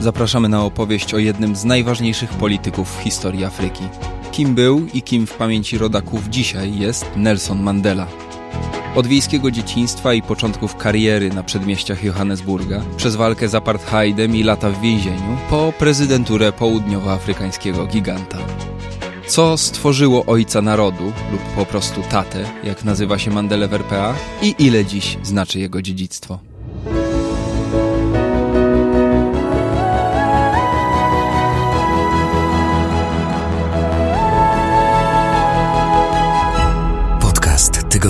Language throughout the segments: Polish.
zapraszamy na opowieść o jednym z najważniejszych polityków w historii Afryki. Kim był i kim w pamięci rodaków dzisiaj jest Nelson Mandela. Od wiejskiego dzieciństwa i początków kariery na przedmieściach Johannesburga, przez walkę z apartheidem i lata w więzieniu, po prezydenturę południowoafrykańskiego giganta. Co stworzyło ojca narodu, lub po prostu tatę, jak nazywa się Mandela w RPA, i ile dziś znaczy jego dziedzictwo.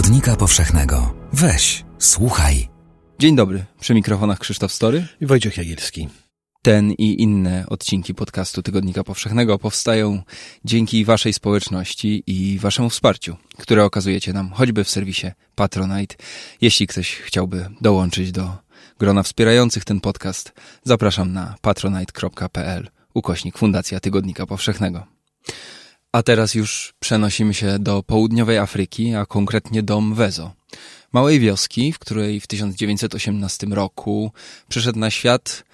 Podcast Tygodnika Powszechnego. Weź, słuchaj. Dzień dobry, przy mikrofonach Krzysztof Story i Wojciech Jagielski. Ten i inne odcinki podcastu Tygodnika Powszechnego powstają dzięki Waszej społeczności i Waszemu wsparciu, które okazujecie nam choćby w serwisie Patronite. Jeśli ktoś chciałby dołączyć do grona wspierających ten podcast, zapraszam na patronite.pl ukośnik Fundacja Tygodnika Powszechnego. A teraz już przenosimy się do południowej Afryki, a konkretnie do Mwezo. Małej wioski, w której w 1918 roku przyszedł na świat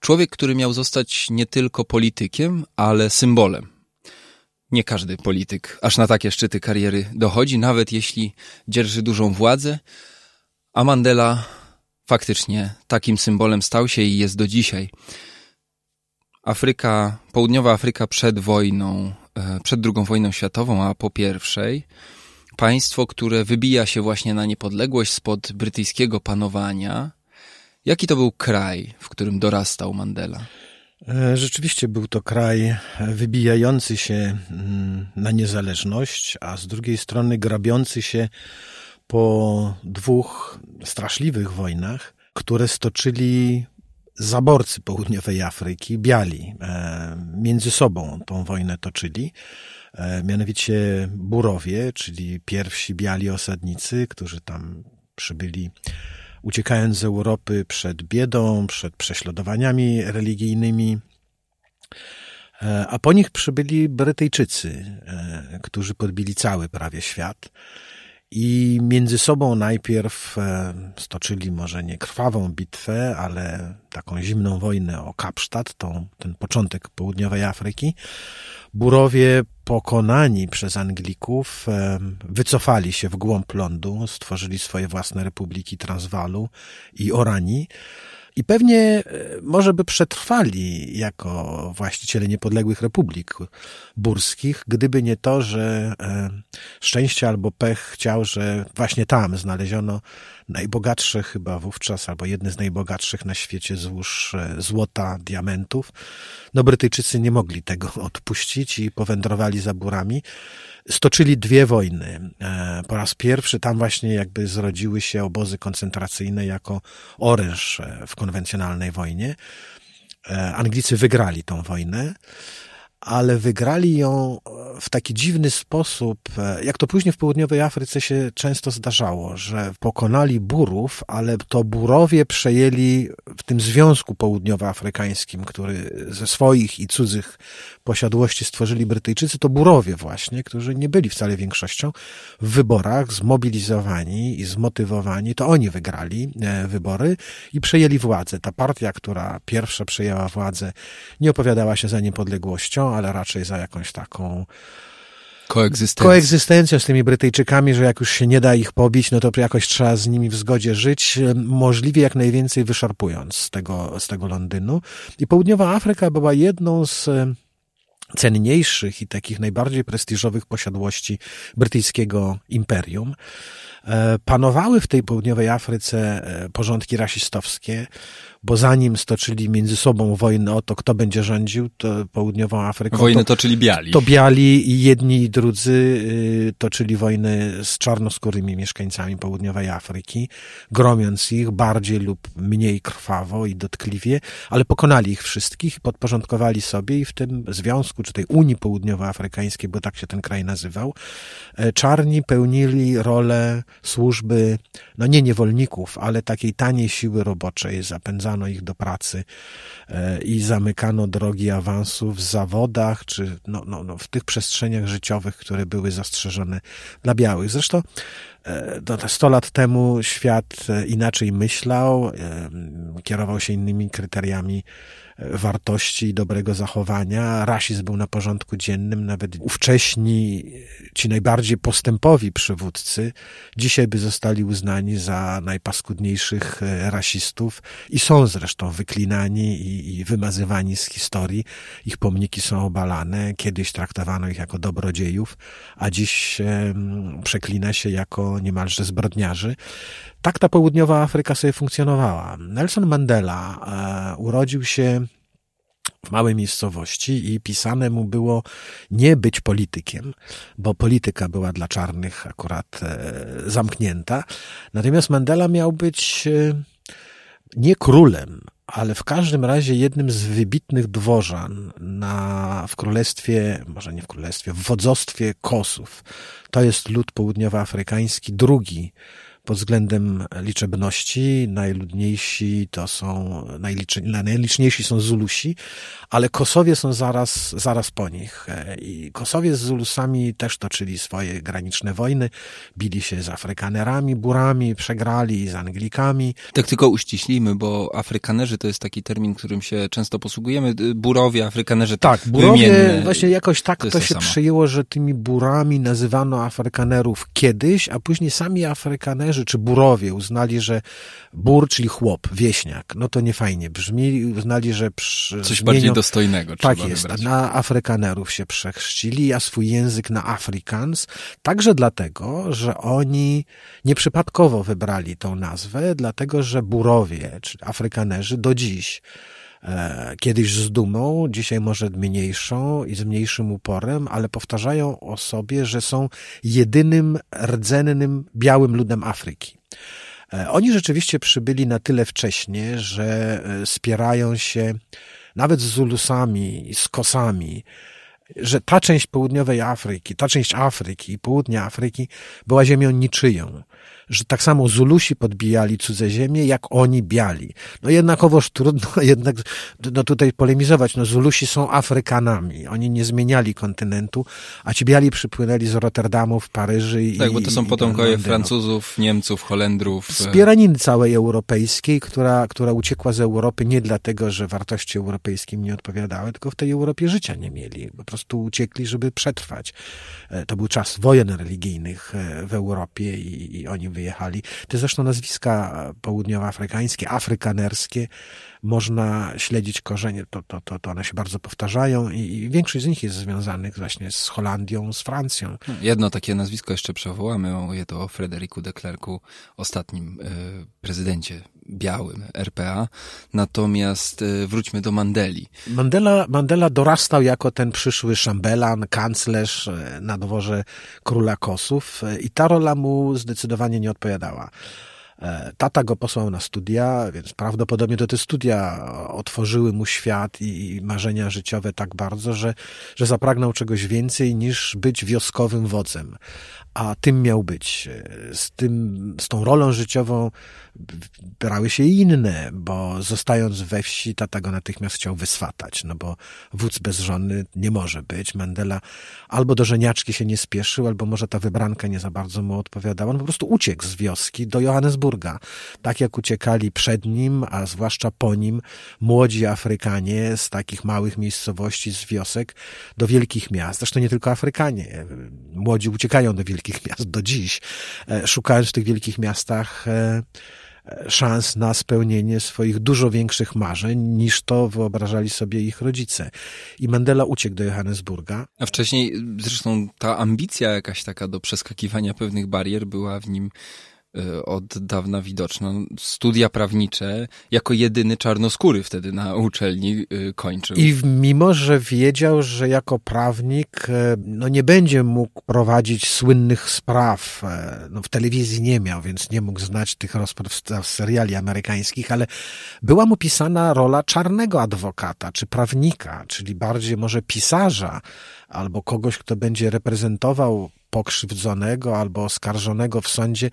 człowiek, który miał zostać nie tylko politykiem, ale symbolem. Nie każdy polityk aż na takie szczyty kariery dochodzi, nawet jeśli dzierży dużą władzę, a Mandela faktycznie takim symbolem stał się i jest do dzisiaj. Afryka, południowa Afryka przed wojną przed II wojną światową, a po pierwszej, państwo, które wybija się właśnie na niepodległość spod brytyjskiego panowania. Jaki to był kraj, w którym dorastał Mandela? E, rzeczywiście był to kraj wybijający się mm, na niezależność, a z drugiej strony grabiący się po dwóch straszliwych wojnach, które stoczyli zaborcy południowej Afryki, biali, e, między sobą tą wojnę toczyli. E, mianowicie Burowie, czyli pierwsi biali osadnicy, którzy tam przybyli uciekając z Europy przed biedą, przed prześladowaniami religijnymi. E, a po nich przybyli Brytyjczycy, którzy podbili cały prawie świat i między sobą najpierw e, stoczyli może nie krwawą bitwę, ale taką zimną wojnę o Kapsztad, tą, ten początek południowej Afryki. Burowie pokonani przez Anglików e, wycofali się w głąb lądu, stworzyli swoje własne republiki Transwalu i Oranii. I pewnie e, może by przetrwali jako właściciele niepodległych republik burskich, gdyby nie to, że e, szczęście albo pech chciał, że właśnie tam znaleziono najbogatsze chyba wówczas, albo jedne z najbogatszych na świecie złóż e, złota, diamentów. No Brytyjczycy nie mogli tego odpuścić i powędrowali za burami stoczyli dwie wojny. E, po raz pierwszy tam właśnie jakby zrodziły się obozy koncentracyjne jako oręż e, w konwencjonalnej wojnie. Anglicy wygrali tą wojnę ale wygrali ją w taki dziwny sposób, e, jak to później w południowej Afryce się często zdarzało, że pokonali Burów, ale to Burowie przejęli w tym Związku Południowoafrykańskim, który ze swoich i cudzych posiadłości stworzyli Brytyjczycy, to Burowie właśnie, którzy nie byli wcale większością w wyborach, zmobilizowani i zmotywowani, to oni wygrali e, wybory i przejęli władzę. Ta partia, która pierwsza przejęła władzę, nie opowiadała się za niepodległością, ale raczej za jakąś taką koegzystencją. koegzystencją z tymi Brytyjczykami, że jak już się nie da ich pobić, no to jakoś trzeba z nimi w zgodzie żyć, możliwie jak najwięcej wyszarpując z tego, z tego Londynu. I Południowa Afryka była jedną z cenniejszych i takich najbardziej prestiżowych posiadłości brytyjskiego imperium. E, panowały w tej południowej Afryce e, porządki rasistowskie, bo zanim stoczyli między sobą wojnę o to, kto będzie rządził to południową Afryką. Wojnę to, toczyli biali. To biali i jedni i drudzy y, toczyli wojny z czarnoskórymi mieszkańcami południowej Afryki, gromiąc ich bardziej lub mniej krwawo i dotkliwie, ale pokonali ich wszystkich i podporządkowali sobie i w tym związku, czy tej Unii Południowoafrykańskiej, bo tak się ten kraj nazywał, e, czarni pełnili rolę służby, no nie niewolników, ale takiej taniej siły roboczej zachęcano ich do pracy i zamykano drogi awansu w zawodach, czy no, no, no, w tych przestrzeniach życiowych, które były zastrzeżone dla białych. Zresztą to 100 lat temu świat inaczej myślał, kierował się innymi kryteriami wartości i dobrego zachowania. Rasizm był na porządku dziennym, nawet ówcześni, ci najbardziej postępowi przywódcy, dzisiaj by zostali uznani za najpaskudniejszych e, rasistów i są zresztą wyklinani i, i wymazywani z historii. Ich pomniki są obalane. Kiedyś traktowano ich jako dobrodziejów, a dziś e, przeklina się jako niemalże zbrodniarzy. Tak ta południowa Afryka sobie funkcjonowała. Nelson Mandela e, urodził się w małej miejscowości i pisane mu było nie być politykiem, bo polityka była dla czarnych akurat e, zamknięta. Natomiast Mandela miał być e, nie królem, ale w każdym razie jednym z wybitnych dworzan na, w królestwie, może nie w królestwie, w wodzostwie Kosów. To jest lud południowoafrykański, drugi pod względem liczebności najludniejsi to są, najliczniejsi są Zulusi, ale Kosowie są zaraz, zaraz po nich. E, I Kosowie z Zulusami też toczyli swoje graniczne wojny, bili się z Afrykanerami, Burami, przegrali z Anglikami. Tak tylko uściślimy, bo Afrykanerzy to jest taki termin, którym się często posługujemy. Burowie, Afrykanerzy tak, burowie, wymienne. właśnie jakoś tak to, to się to przyjęło, że tymi Burami nazywano Afrykanerów kiedyś, a później sami Afrykanerzy czy Burowie uznali, że Bur, czyli chłop, wieśniak, no to nie fajnie brzmi, uznali, że... Przy, Coś zmienią, bardziej dostojnego Tak jest, wybrać. na Afrykanerów się przechrzcili, a swój język na Afrikaans, także dlatego, że oni nieprzypadkowo wybrali tą nazwę, dlatego, że Burowie, czy Afrykanerzy do dziś kiedyś z dumą, dzisiaj może mniejszą i z mniejszym uporem, ale powtarzają o sobie, że są jedynym rdzennym białym ludem Afryki. E, oni rzeczywiście przybyli na tyle wcześnie, że e, spierają się nawet z Zulusami, z Kosami, że ta część południowej Afryki, ta część Afryki, południa Afryki była ziemią niczyją że tak samo Zulusi podbijali cudze ziemie, jak oni biali. No jednakowoż trudno jednak no tutaj polemizować. No Zulusi są Afrykanami. Oni nie zmieniali kontynentu, a ci biali przypłynęli z Rotterdamu w Paryży. I, tak, bo to są potomkowie Francuzów, Niemców, Holendrów. Zbieraniny całej europejskiej, która, która uciekła z Europy nie dlatego, że wartości europejskie nie odpowiadały, tylko w tej Europie życia nie mieli. Po prostu uciekli, żeby przetrwać. E, to był czas wojen religijnych e, w Europie i, i oni wyjechali. Te zresztą nazwiska południowoafrykańskie, afrykanerskie, można śledzić korzenie, to, to, to, to one się bardzo powtarzają i, i większość z nich jest związanych właśnie z Holandią, z Francją. Jedno takie nazwisko jeszcze przywołamy, mówię to o Frederiku de Klerku, ostatnim y, prezydencie białym RPA. Natomiast y, wróćmy do Mandeli. Mandela, Mandela dorastał jako ten przyszły szambelan, kanclerz y, na dworze króla Kosów i ta rola mu zdecydowanie nie odpowiadała. E, tata go posłał na studia, więc prawdopodobnie to te studia otworzyły mu świat i marzenia życiowe tak bardzo, że, że zapragnął czegoś więcej niż być wioskowym wodzem a tym miał być. Z, tym, z tą rolą życiową brały się inne, bo zostając we wsi, tata go natychmiast chciał wyswatać, no bo wódz bez żony nie może być. Mandela albo do żeniaczki się nie spieszył, albo może ta wybranka nie za bardzo mu odpowiadała. On po prostu uciekł z wioski do Johannesburga. Tak jak uciekali przed nim, a zwłaszcza po nim, młodzi Afrykanie z takich małych miejscowości, z wiosek do wielkich miast. Zresztą nie tylko Afrykanie. Młodzi uciekają do wielkich wielkich miast do dziś, e, szukając w tych wielkich miastach e, e, szans na spełnienie swoich dużo większych marzeń niż to wyobrażali sobie ich rodzice. I Mandela uciekł do Johannesburga. A wcześniej zresztą ta ambicja jakaś taka do przeskakiwania pewnych barier była w nim od dawna widoczna. Studia prawnicze jako jedyny czarnoskóry wtedy na uczelni y, kończył. I mimo, że wiedział, że jako prawnik y, no nie będzie mógł prowadzić słynnych spraw, no w telewizji nie miał, więc nie mógł znać tych rozpraw z seriali amerykańskich, ale była mu pisana rola czarnego adwokata, czy prawnika, czyli bardziej może pisarza, albo kogoś, kto będzie reprezentował pokrzywdzonego albo oskarżonego w sądzie,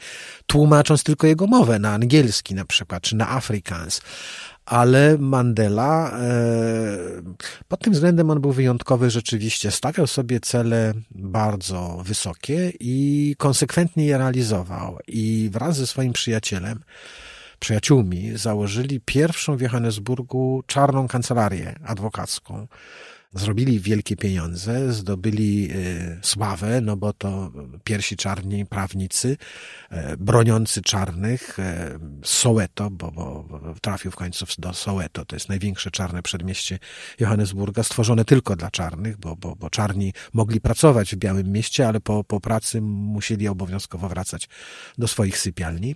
tłumacząc tylko jego mowę na angielski na przykład, czy na Afrikaans. ale Mandela e, pod tym względem on był wyjątkowy rzeczywiście. Stawiał sobie cele bardzo wysokie i konsekwentnie je realizował. I wraz ze swoim przyjacielem, przyjaciółmi założyli pierwszą w Johannesburgu czarną kancelarię adwokacką zrobili wielkie pieniądze, zdobyli e, sławę, no bo to pierwsi czarni prawnicy, e, broniący czarnych, e, Soweto, bo, bo trafił w końcu do Soweto, to jest największe czarne przedmieście Johannesburga, stworzone tylko dla czarnych, bo, bo, bo czarni mogli pracować w Białym Mieście, ale po, po pracy musieli obowiązkowo wracać do swoich sypialni.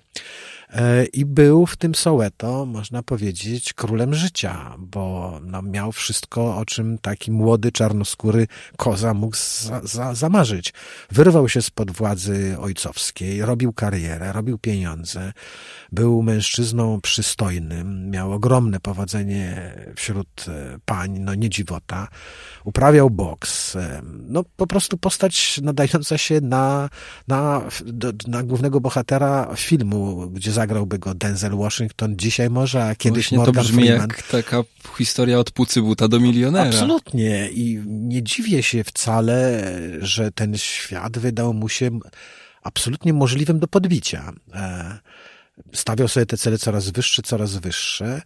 E, i był w tym Soweto, można powiedzieć, królem życia, bo no, miał wszystko, o czym taki młody, czarnoskóry koza mógł za, za, zamarzyć. Wyrwał się spod władzy ojcowskiej, robił karierę, robił pieniądze, był mężczyzną przystojnym, miał ogromne powodzenie wśród e, pań, no nie dziwota, uprawiał boks, e, no po prostu postać nadająca się na, na, na głównego bohatera filmu, gdzie zagrałby go Denzel Washington dzisiaj może, a kiedyś Właśnie Morgan to brzmi Freeman. jak taka historia od pucy buta do milionera. Absolutnie i nie dziwię się wcale, że ten świat wydał mu się absolutnie możliwym do podbicia. E, stawiał sobie te cele coraz wyższe, coraz wyższe.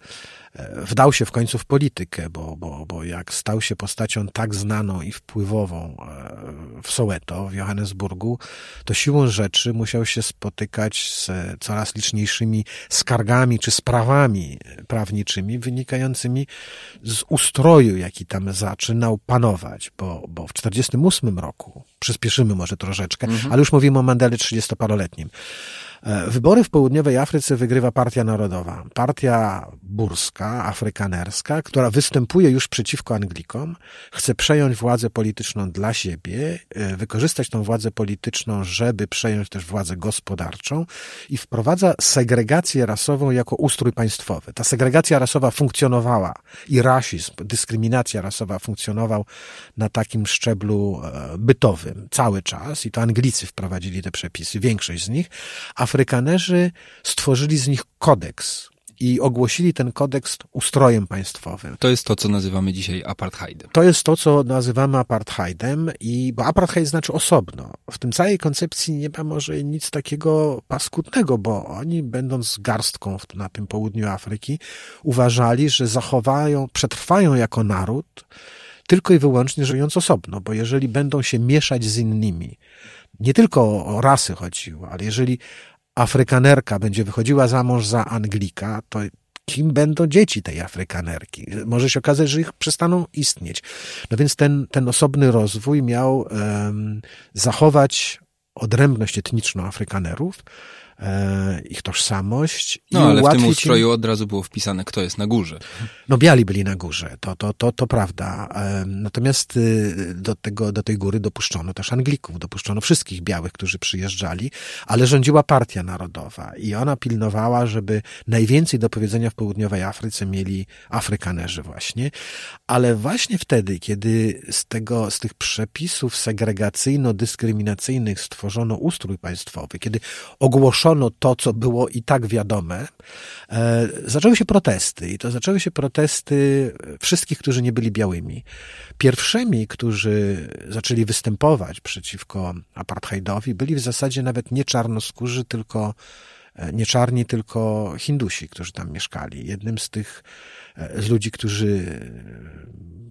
Wdał się w końcu w politykę, bo, bo, bo jak stał się postacią tak znaną i wpływową e, w Soweto, w Johannesburgu, to siłą rzeczy musiał się spotykać z coraz liczniejszymi skargami czy sprawami prawniczymi wynikającymi z ustroju, jaki tam zaczynał panować, bo, bo w 1948 roku, przyspieszymy może troszeczkę, mhm. ale już mówimy o Mandeli 30-paroletnim, E, wybory w południowej Afryce wygrywa Partia Narodowa. Partia burska, afrykanerska, która występuje już przeciwko Anglikom, chce przejąć władzę polityczną dla siebie, e, wykorzystać tą władzę polityczną, żeby przejąć też władzę gospodarczą i wprowadza segregację rasową jako ustrój państwowy. Ta segregacja rasowa funkcjonowała i rasizm, dyskryminacja rasowa funkcjonował na takim szczeblu e, bytowym cały czas i to Anglicy wprowadzili te przepisy, większość z nich, a Afrykanerzy stworzyli z nich kodeks i ogłosili ten kodeks ustrojem państwowym. To jest to, co nazywamy dzisiaj apartheidem. To jest to, co nazywamy apartheidem i, bo apartheid znaczy osobno. W tym całej koncepcji nie ma może nic takiego paskudnego, bo oni, będąc garstką na tym południu Afryki, uważali, że zachowają, przetrwają jako naród, tylko i wyłącznie żyjąc osobno, bo jeżeli będą się mieszać z innymi, nie tylko o rasy chodziło, ale jeżeli Afrykanerka będzie wychodziła za mąż za Anglika, to kim będą dzieci tej Afrykanerki? Może się okazać, że ich przestaną istnieć. No więc ten, ten osobny rozwój miał um, zachować odrębność etniczną Afrykanerów, e, ich tożsamość. No, ale w tym ustroju im... od razu było wpisane, kto jest na górze. No, biali byli na górze, to, to, to, to prawda. E, natomiast y, do, tego, do tej góry dopuszczono też Anglików, dopuszczono wszystkich białych, którzy przyjeżdżali, ale rządziła Partia Narodowa i ona pilnowała, żeby najwięcej do powiedzenia w południowej Afryce mieli Afrykanerzy właśnie. Ale właśnie wtedy, kiedy z, tego, z tych przepisów segregacyjno-dyskryminacyjnych stworzono ustrój państwowy, kiedy ogłoszono ogłoszono to, co było i tak wiadome, e, zaczęły się protesty. I to zaczęły się protesty wszystkich, którzy nie byli białymi. Pierwszymi, którzy zaczęli występować przeciwko apartheidowi, byli w zasadzie nawet nie czarnoskórzy, tylko e, nie czarni, tylko Hindusi, którzy tam mieszkali. Jednym z tych z ludzi, którzy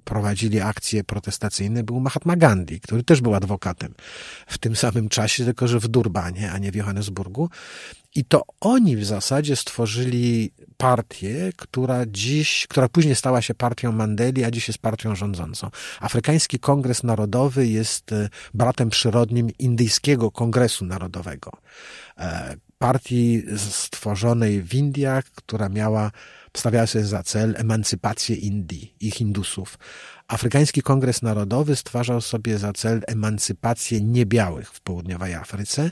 prowadzili akcje protestacyjne, był Mahatma Gandhi, który też był adwokatem w tym samym czasie, tylko że w Durbanie, a nie w Johannesburgu. I to oni w zasadzie stworzyli partię, która dziś, która później stała się partią Mandeli, a dziś jest partią rządzącą. Afrykański Kongres Narodowy jest e, bratem przyrodnim Indyjskiego Kongresu Narodowego. E, partii stworzonej w Indiach, która miała stawiała sobie za cel emancypację Indii i Hindusów. Afrykański Kongres Narodowy stwarzał sobie za cel emancypację niebiałych w południowej Afryce.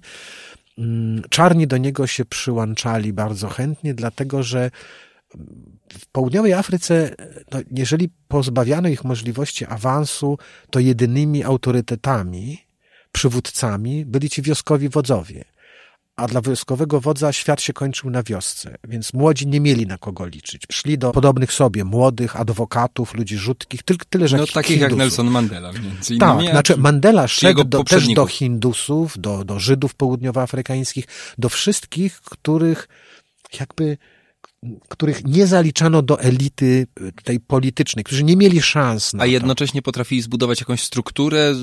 Mm, czarni do niego się przyłączali bardzo chętnie, dlatego że w południowej Afryce, no, jeżeli pozbawiano ich możliwości awansu, to jedynymi autorytetami, przywódcami byli ci wioskowi wodzowie a dla wojskowego wodza świat się kończył na wiosce, więc młodzi nie mieli na kogo liczyć. Szli do podobnych sobie młodych, adwokatów, ludzi rzutkich, tylko tyle, że No takich Hindusów. jak Nelson Mandela między Tak, innymi. a- znaczy Mandela szedł do, też do. Hindusów, do, do Żydów południowoafrykańskich, do wszystkich, których jakby których nie zaliczano do elity y, tej politycznej, którzy nie mieli szans na A to. jednocześnie potrafili zbudować jakąś strukturę,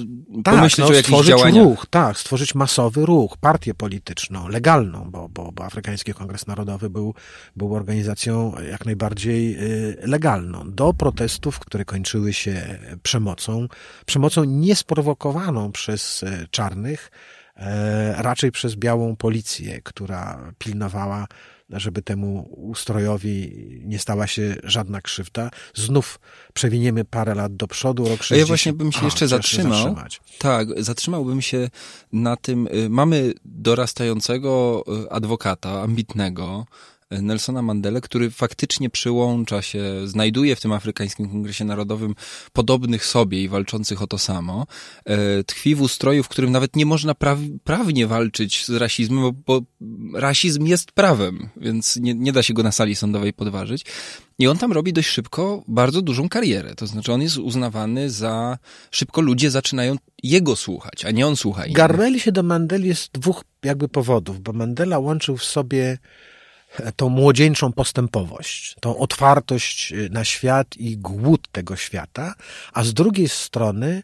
Tak, pomyśleć no, o jakichś stworzyć działaniach. ruch, tak, stworzyć masowy ruch, partię polityczną, legalną, bo, bo, bo Afrykański Kongres Narodowy był, był organizacją jak najbardziej y, legalną, do protestów, które kończyły się przemocą, przemocą niesprowokowaną przez y, czarnych, e, raczej przez białą policję, która pilnowała żeby temu ustrojowi nie stała się żadna krzywda. Znów przewiniemy parę lat do przodu, rok 60. A ja właśnie bym się jeszcze zatrzymał. Tak, zatrzymałbym się na tym. y, Mamy dorastającego y, adwokata, ambitnego, Nelsona Mandela, który faktycznie przyłącza się, znajduje w tym Afrykańskim Kongresie Narodowym podobnych sobie i walczących o to samo. Y, Tkwi w ustroju, w którym nawet nie można praw, prawnie walczyć z rasizmem, bo, rasizm jest prawem, więc nie, nie da się go na sali sądowej podważyć. I on tam robi dość szybko bardzo dużą karierę. To znaczy, on jest uznawany za. Szybko ludzie zaczynają jego słuchać, a nie on słucha innych. Garnęli się do Mandeli jest dwóch jakby powodów, bo Mandela łączył w sobie e, tą młodzieńczą postępowość, tą otwartość y, na świat i głód tego świata, a z drugiej strony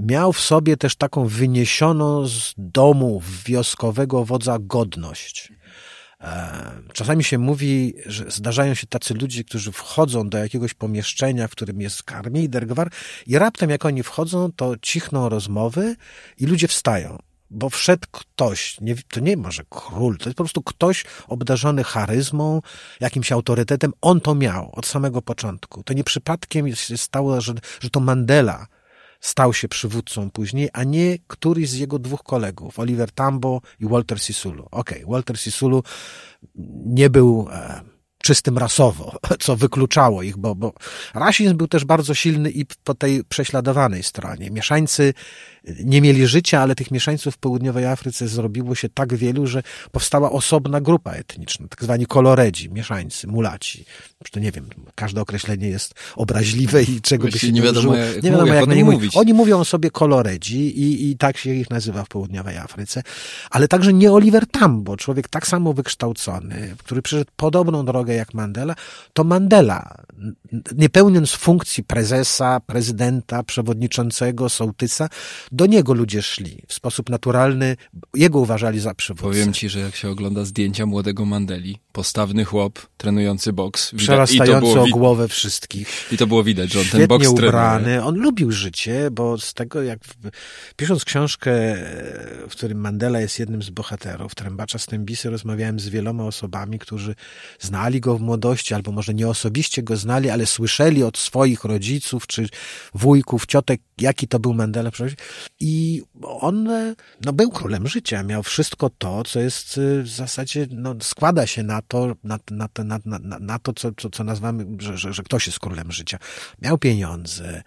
miał w sobie też taką wyniesioną z domu wioskowego wodza godność. E, Czasami się mówi, że zdarzają się tacy ludzie, którzy wchodzą do jakiegoś pomieszczenia, w którym jest karmider, gwar i raptem jak oni wchodzą, to cichną rozmowy i ludzie wstają. Bo wszedł ktoś, nie, to nie może król, to jest po prostu ktoś obdarzony charyzmą, jakimś autorytetem. On to miał od samego początku. To nie przypadkiem się stało, że, że to Mandela stał się przywódcą później, a nie któryś z jego dwóch kolegów, Oliver Tambo i Walter Sisulu. Okej, Walter Sisulu nie był e, czystym rasowo, co wykluczało ich, bo, bo rasizm był też bardzo silny i po tej prześladowanej stronie. Mieszańcy nie mieli życia, ale tych mieszańców w południowej Afryce zrobiło się tak wielu, że powstała osobna grupa etniczna, tak zwani koloredzi, mieszańcy, mulaci. To nie wiem, każde określenie jest obraźliwe i czego by Właściwie się nie nie wiadomo, użyło. jak nie wiadomo, jak jak nie mówić. Oni mówią o sobie koloredzi i, i tak się ich nazywa w południowej Afryce, ale także nie Oliver Tambo, człowiek tak samo wykształcony, który przeszedł podobną drogę jak Mandela, to Mandela, nie pełniąc funkcji prezesa, prezydenta, przewodniczącego, sołtysa, do niego ludzie szli w sposób naturalny, jego uważali za przywódcę. Powiem ci, że jak się ogląda zdjęcia młodego Mandeli, postawny chłop, trenujący boks, widać, i, to Przerastający było o głowę wszystkich. i to było widać, że on ten boks trenuje. ubrany. On lubił życie, bo z tego, jak pisząc książkę, w którym Mandela jest jednym z bohaterów, Trębacza Stębisy, rozmawiałem z wieloma osobami, którzy znali go w młodości, albo może nie osobiście go znali, ale słyszeli od swoich rodziców, czy wujków, ciotek, jaki to był przeszłości. I on no, był królem życia, miał wszystko to, co jest e, w zasadzie, no, składa się na to, na, na, na, na, na to, co, co, co nazywamy, że, że, że ktoś jest królem życia. Miał pieniądze,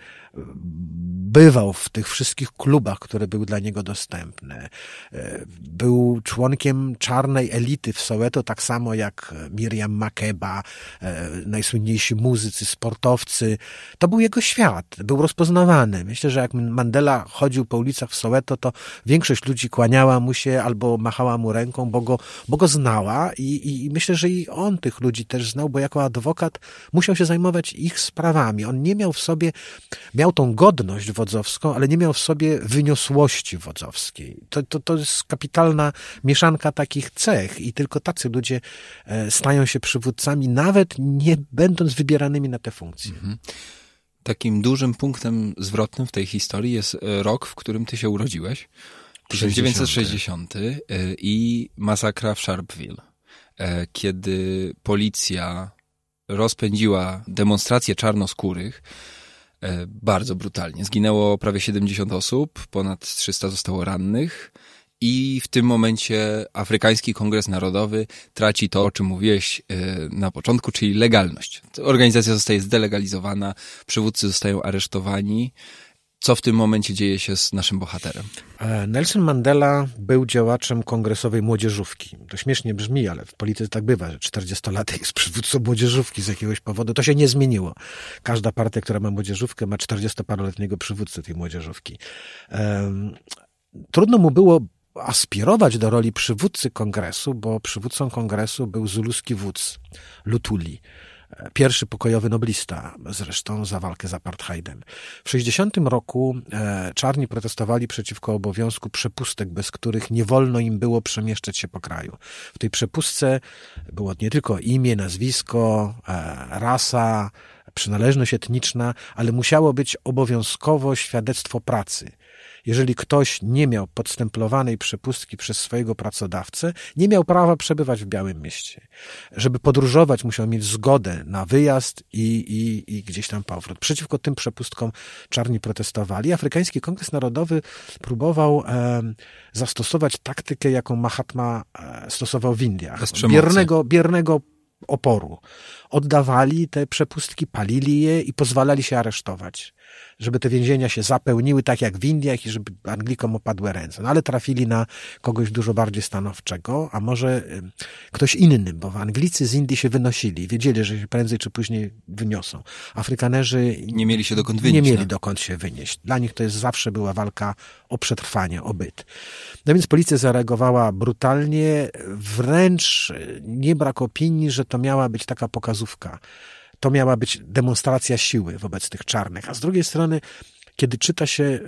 bywał w tych wszystkich klubach, które były dla niego dostępne. E, Był członkiem czarnej elity w Soweto, tak samo jak Miriam Makeba, e, najsłynniejsi muzycy, sportowcy. To był jego świat, był rozpoznawany. Myślę, że jak Mandela chodził po ulicach w Soweto, to większość ludzi kłaniała mu się albo machała mu ręką, bo go, bo go znała i, i, i myślę, że i on tych ludzi też znał, bo jako adwokat musiał się zajmować ich sprawami. On nie miał w sobie, miał tą godność wodzowską, ale nie miał w sobie wyniosłości wodzowskiej. To, to, to jest kapitalna mieszanka takich cech i tylko tacy ludzie e, stają się przywódcami, nawet nie będąc wybieranymi na te funkcje. Takim dużym punktem zwrotnym w tej historii jest e, rok, w którym ty się urodziłeś. 1960 e, i masakra w Sharpeville, kiedy policja rozpędziła demonstracje czarnoskórych bardzo brutalnie. Zginęło prawie 70 osób, ponad 300 zostało rannych i w tym momencie Afrykański Kongres Narodowy traci to, o czym mówiłeś e, na początku, czyli legalność. Organizacja zostaje zdelegalizowana, przywódcy zostają aresztowani co w tym momencie dzieje się z naszym bohaterem. E, Nelson Mandela był działaczem kongresowej młodzieżówki. To śmiesznie brzmi, ale w polityce tak bywa, że 40-latek jest przywódcą młodzieżówki z jakiegoś powodu. To się nie zmieniło. Każda partia, która ma młodzieżówkę, ma 40-paroletniego przywódcę tej młodzieżówki. Trudno mu było aspirować do roli przywódcy kongresu, bo przywódcą kongresu był zuluski wódz Lutuli pierwszy pokojowy noblista, zresztą za walkę z apartheidem. W 60 roku e, czarni protestowali przeciwko obowiązku przepustek, bez których nie wolno im było przemieszczać się po kraju. W tej przepustce było nie tylko imię, nazwisko, e, rasa, przynależność etniczna, ale musiało być obowiązkowo świadectwo pracy. Jeżeli ktoś nie miał podstemplowanej przepustki przez swojego pracodawcę, nie miał prawa przebywać w Białym Mieście. Żeby podróżować, musiał mieć zgodę na wyjazd i, i, i gdzieś tam powrót. Przeciwko tym przepustkom czarni protestowali. Afrykański Kongres Narodowy próbował e, zastosować taktykę, jaką Mahatma e, stosował w Indiach. Biernego, biernego oporu. Oddawali te przepustki, palili je i pozwalali się aresztować żeby te więzienia się zapełniły tak jak w Indiach i żeby Anglikom opadły ręce. No ale trafili na kogoś dużo bardziej stanowczego, a może ktoś inny, bo Anglicy z Indii się wynosili, wiedzieli, że się prędzej czy później wyniosą. Afrykanerzy nie mieli się dokąd wynieść. Nie mieli no. dokąd się wynieść. Dla nich to jest zawsze była walka o przetrwanie, o byt. No więc policja zareagowała brutalnie, wręcz nie brak opinii, że to miała być taka pokazówka to miała być demonstracja siły wobec tych czarnych. A z drugiej strony, kiedy czyta się, e,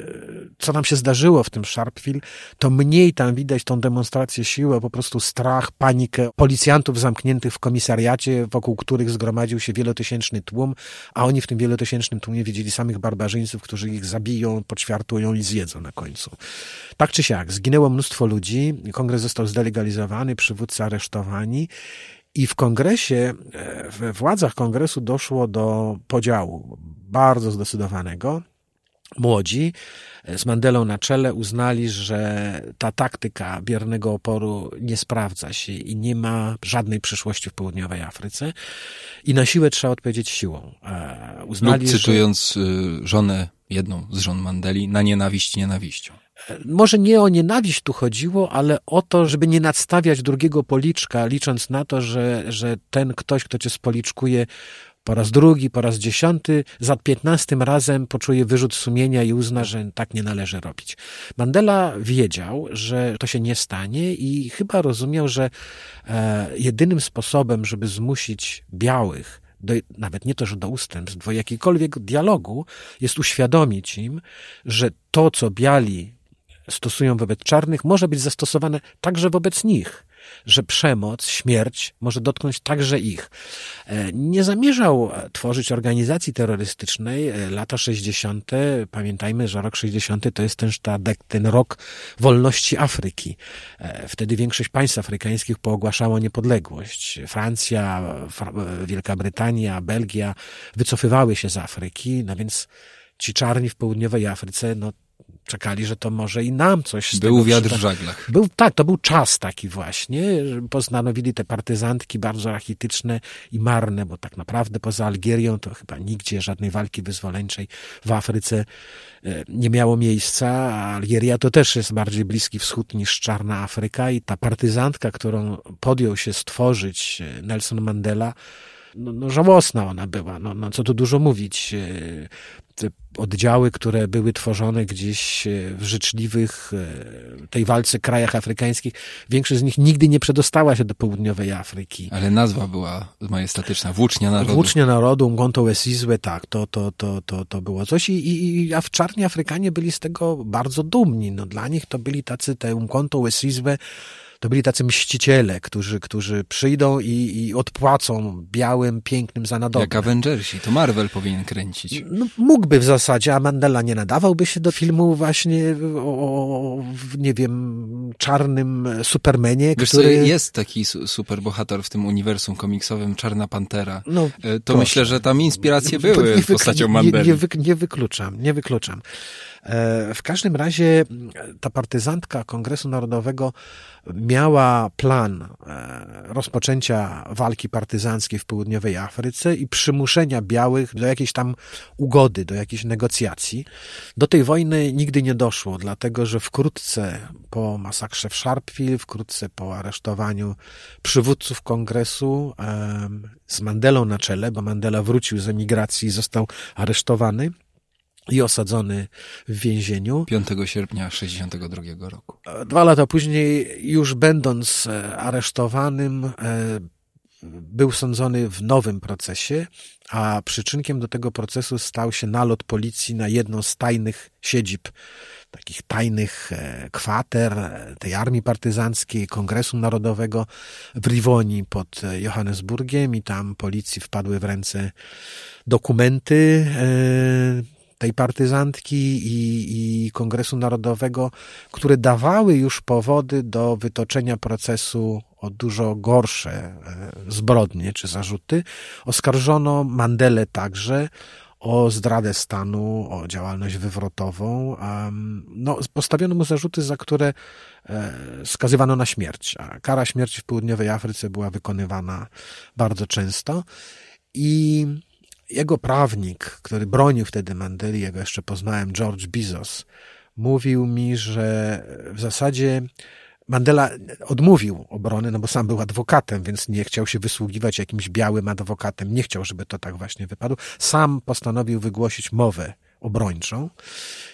co nam się zdarzyło w tym Sharpeville, to mniej tam widać tą demonstrację siły, po prostu strach, panikę policjantów zamkniętych w komisariacie, wokół których zgromadził się wielotysięczny tłum, a oni w tym wielotysięcznym tłumie widzieli samych barbarzyńców, którzy ich zabiją, poćwiartują i zjedzą na końcu. Tak czy siak, zginęło mnóstwo ludzi, kongres został zdelegalizowany, przywódcy aresztowani i w kongresie, e, we władzach kongresu doszło do podziału bardzo zdecydowanego. Młodzi e, z Mandelą na czele uznali, że ta taktyka biernego oporu nie sprawdza się i nie ma żadnej przyszłości w południowej Afryce i na siłę trzeba odpowiedzieć siłą. E, uznali, Lub cytując że... żonę, jedną z żon Mandeli, na nienawiść nienawiścią może nie o nienawiść tu chodziło, ale o to, żeby nie nadstawiać drugiego policzka, licząc na to, że, że ten ktoś, kto cię spoliczkuje po raz drugi, po raz dziesiąty, za piętnastym razem poczuje wyrzut sumienia i uzna, że tak nie należy robić. Mandela wiedział, że to się nie stanie i chyba rozumiał, że e, jedynym sposobem, żeby zmusić białych do, nawet nie to, że do ustępstw, do jakikolwiek dialogu, jest uświadomić im, że to, co biali stosują wobec czarnych, może być zastosowane także wobec nich że przemoc, śmierć może dotknąć także ich. E, nie zamierzał tworzyć organizacji terrorystycznej. E, lata 60. Pamiętajmy, że rok 60. to jest też ta, ten rok wolności Afryki. E, wtedy większość państw afrykańskich poogłaszało niepodległość. Francja, Wielka Brytania, Belgia wycofywały się z Afryki, no więc ci czarni w południowej Afryce, no czekali, że to może i nam coś Był wiatr w żaglach. Był, tak, to był czas taki właśnie. Postanowili te partyzantki bardzo rachityczne i marne, bo tak naprawdę poza Algierią to chyba nigdzie żadnej walki wyzwoleńczej w Afryce e, nie miało miejsca. A Algieria to też jest bardziej Bliski Wschód niż Czarna Afryka i ta partyzantka, którą podjął się stworzyć e, Nelson Mandela, no, no żałosna ona była, no, no co tu dużo mówić. E, te oddziały, które były tworzone gdzieś e, w życzliwych e, tej walce krajach afrykańskich, większość z nich nigdy nie przedostała się do południowej Afryki. Ale nazwa była majestatyczna, Włócznia Narodu. Włócznia Narodu, Ngonto Wesizwe, tak, to, to, to, to, to było coś i, i, i a w czarni Afrykanie byli z tego bardzo dumni. No, dla nich to byli tacy te Ngonto Wesizwe, to byli tacy mściciele, którzy, którzy przyjdą i, i odpłacą białym, pięknym za nadobne. Jak Avengersi, to Marvel powinien kręcić. No, mógłby w zasadzie, a Mandela nie nadawałby się do filmu właśnie o, nie wiem, czarnym Supermanie, Wiesz który... Co, jest taki superbohater w tym uniwersum komiksowym, Czarna Pantera. No, e, to proszę. myślę, że tam inspiracje były nie, postacią Mandeli. Nie, nie, nie wykluczam, nie wykluczam. W każdym razie ta partyzantka Kongresu Narodowego miała plan rozpoczęcia walki partyzanckiej w południowej Afryce i przymuszenia białych do jakiejś tam ugody, do jakiejś negocjacji. Do tej wojny nigdy nie doszło, dlatego że wkrótce po masakrze w Sharpeville, wkrótce po aresztowaniu przywódców kongresu z Mandelą na czele, bo Mandela wrócił z emigracji i został aresztowany i osadzony w więzieniu. 5 sierpnia 1962 roku. Dwa lata później, już będąc e, aresztowanym, e, był sądzony w nowym procesie, a przyczynkiem do tego procesu stał się nalot policji na jedną z tajnych siedzib, takich tajnych e, kwater tej armii partyzanckiej, Kongresu Narodowego w Rivoni pod Johannesburgiem i tam policji wpadły w ręce dokumenty tej partyzantki i, i Kongresu Narodowego, które dawały już powody do wytoczenia procesu o dużo gorsze e, zbrodnie czy zarzuty. Oskarżono Mandelę także o zdradę stanu, o działalność wywrotową. No, postawiono mu zarzuty, za które e, skazywano na śmierć, a kara śmierci w południowej Afryce była wykonywana bardzo często. I jego prawnik, który bronił wtedy Mandeli, ja go jeszcze poznałem, George Bizos, mówił mi, że w zasadzie Mandela odmówił obrony, no bo sam był adwokatem, więc nie chciał się wysługiwać jakimś białym adwokatem, nie chciał, żeby to tak właśnie wypadło. Sam postanowił wygłosić mowę obrończą,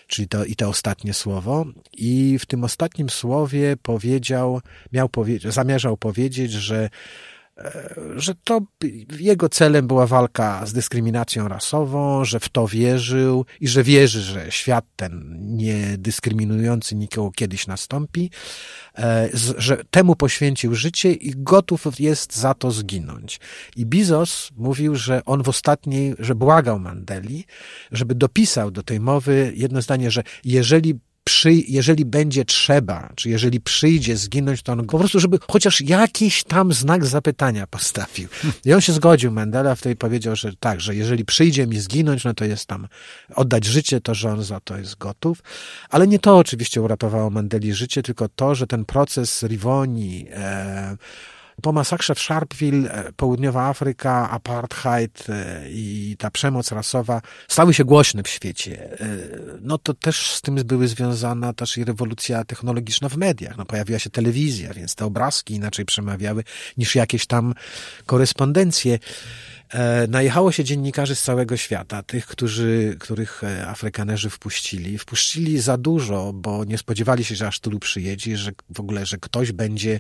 czyli to i to ostatnie słowo. I w tym ostatnim słowie powiedział, miał powie zamierzał powiedzieć, że że to jego celem była walka z dyskryminacją rasową, że w to wierzył i że wierzy, że świat ten nie dyskryminujący nikogo kiedyś nastąpi, e, że temu poświęcił życie i gotów jest za to zginąć. I Bizos mówił, że on w ostatniej, że błagał Mandeli, żeby dopisał do tej mowy jedno zdanie, że jeżeli przy, jeżeli będzie trzeba, czy jeżeli przyjdzie zginąć, to on po prostu, żeby chociaż jakiś tam znak zapytania postawił. I on się zgodził, Mendela wtedy powiedział, że tak, że jeżeli przyjdzie mi zginąć, no to jest tam oddać życie, to że on za to jest gotów. Ale nie to oczywiście uratowało Mandeli życie, tylko to, że ten proces Rivoni, e, po masakrze w Sharpeville, e, południowa Afryka, apartheid e, i ta przemoc rasowa stały się głośne w świecie. E, no to też z tym były związana też i rewolucja technologiczna w mediach. No pojawiła się telewizja, więc te obrazki inaczej przemawiały niż jakieś tam korespondencje. E, najechało się dziennikarzy z całego świata, tych, którzy, których e, Afrykanerzy wpuścili. Wpuścili za dużo, bo nie spodziewali się, że aż tylu przyjedzie, że w ogóle, że ktoś będzie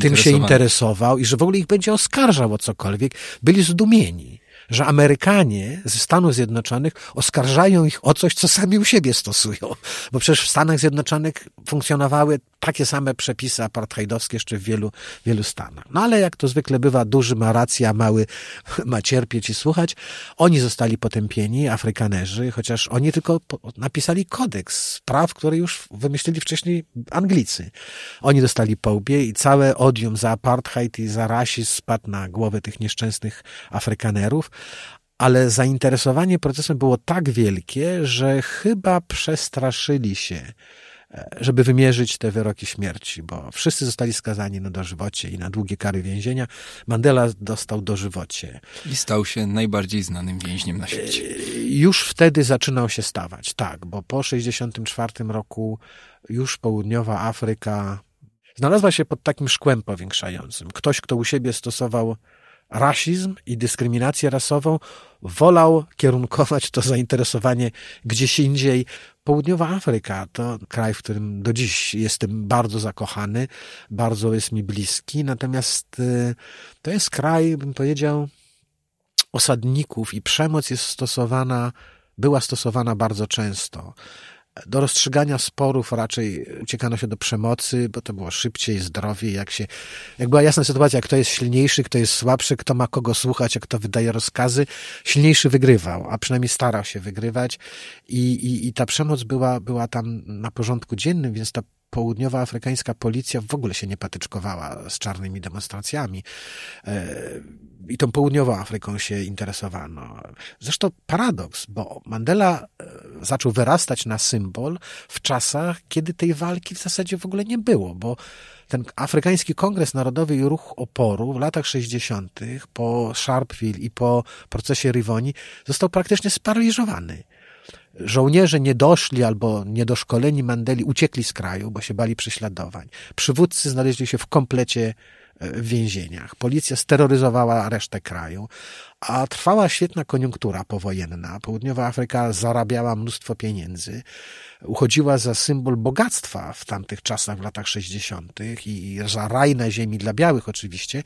tym się interesował i że w ogóle ich będzie oskarżał o cokolwiek. Byli zdumieni że Amerykanie ze Stanów Zjednoczonych oskarżają ich o coś, co sami u siebie stosują. Bo przecież w Stanach Zjednoczonych funkcjonowały takie same przepisy apartheidowskie jeszcze w wielu, wielu stanach. No ale jak to zwykle bywa, duży ma rację, a mały ma cierpieć i słuchać. Oni zostali potępieni, Afrykanerzy, chociaż oni tylko napisali kodeks praw, który już wymyślili wcześniej Anglicy. Oni dostali po łbie i całe odium za apartheid i za rasizm spadł na głowę tych nieszczęsnych Afrykanerów, ale zainteresowanie procesem było tak wielkie, że chyba przestraszyli się żeby wymierzyć te wyroki śmierci, bo wszyscy zostali skazani na dożywocie i na długie kary więzienia. Mandela dostał dożywocie. I stał się najbardziej znanym więźniem na świecie. E, już wtedy zaczynał się stawać, tak, bo po 1964 roku już południowa Afryka znalazła się pod takim szkłem powiększającym. Ktoś, kto u siebie stosował rasizm i dyskryminację rasową, wolał kierunkować to zainteresowanie gdzieś indziej. Południowa Afryka to kraj, w którym do dziś jestem bardzo zakochany, bardzo jest mi bliski, natomiast y, to jest kraj, bym powiedział, osadników i przemoc jest stosowana, była stosowana bardzo często do rozstrzygania sporów raczej uciekano się do przemocy, bo to było szybciej, zdrowiej, jak się, jak była jasna sytuacja, kto jest silniejszy, kto jest słabszy, kto ma kogo słuchać, a kto wydaje rozkazy, silniejszy wygrywał, a przynajmniej starał się wygrywać. I, i, i ta przemoc była, była tam na porządku dziennym, więc ta południowa afrykańska policja w ogóle się nie patyczkowała z czarnymi demonstracjami. E, I tą południową Afryką się interesowano. Zresztą paradoks, bo Mandela e, zaczął wyrastać na symbol w czasach, kiedy tej walki w zasadzie w ogóle nie było, bo ten Afrykański Kongres Narodowy i Ruch Oporu w latach 60. po Sharpeville i po procesie Rivoni został praktycznie sparaliżowany. Żołnierze nie doszli albo niedoszkoleni Mandeli uciekli z kraju, bo się bali prześladowań. Przywódcy znaleźli się w komplecie e, w więzieniach. Policja steroryzowała resztę kraju, a trwała świetna koniunktura powojenna. Południowa Afryka zarabiała mnóstwo pieniędzy uchodziła za symbol bogactwa w tamtych czasach, w latach 60. i za raj na ziemi dla białych oczywiście,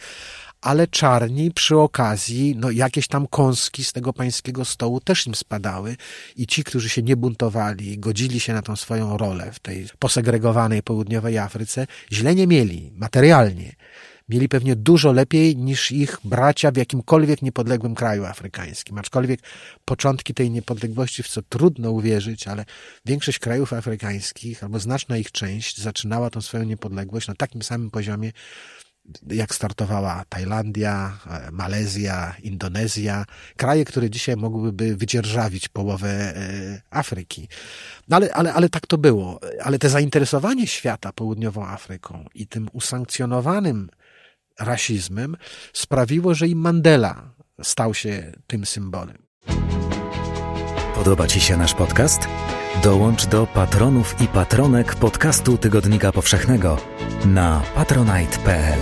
ale czarni przy okazji, no jakieś tam kąski z tego pańskiego stołu też im spadały i ci, którzy się nie buntowali, godzili się na tą swoją rolę w tej posegregowanej południowej Afryce, źle nie mieli materialnie mieli pewnie dużo lepiej niż ich bracia w jakimkolwiek niepodległym kraju afrykańskim. Aczkolwiek początki tej niepodległości, w co trudno uwierzyć, ale większość krajów afrykańskich, albo znaczna ich część, zaczynała tą swoją niepodległość na takim samym poziomie, jak startowała Tajlandia, e, Malezja, Indonezja, kraje, które dzisiaj mogłyby wydzierżawić połowę e, Afryki. No ale, ale, ale tak to było. Ale te zainteresowanie świata południową Afryką i tym usankcjonowanym rasizmem sprawiło, że i Mandela stał się tym symbolem. Podoba Ci się nasz podcast? Dołącz do patronów i patronek podcastu Tygodnika Powszechnego na patronite.pl.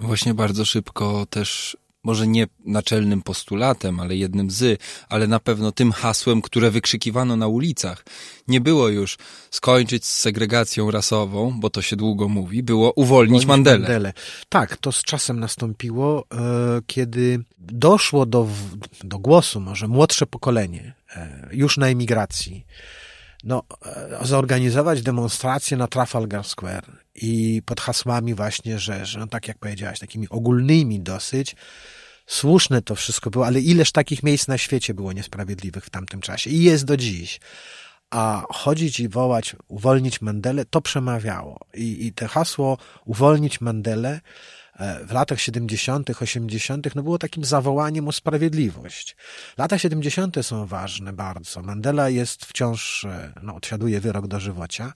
Właśnie bardzo szybko też może nie naczelnym postulatem, ale jednym z, ale na pewno tym hasłem, które wykrzykiwano na ulicach. Nie było już skończyć z segregacją rasową, bo to się długo mówi, było uwolnić Mandelę. Mandelę. Tak, to z czasem nastąpiło, e, kiedy doszło do, do głosu może młodsze pokolenie, e, już na emigracji, no, e, zorganizować demonstrację na Trafalgar Square i pod hasłami właśnie, że, że no tak jak powiedziałaś, takimi ogólnymi dosyć, słuszne to wszystko było, ale ileż takich miejsc na świecie było niesprawiedliwych w tamtym czasie i jest do dziś. A chodzić i wołać, uwolnić Mandelę, to przemawiało. I, i te hasło uwolnić Mandelę e, w latach 70., 80., no było takim zawołaniem o sprawiedliwość. Lata 70. są ważne bardzo. Mandela jest wciąż, e, no, odsiaduje wyrok dożywocia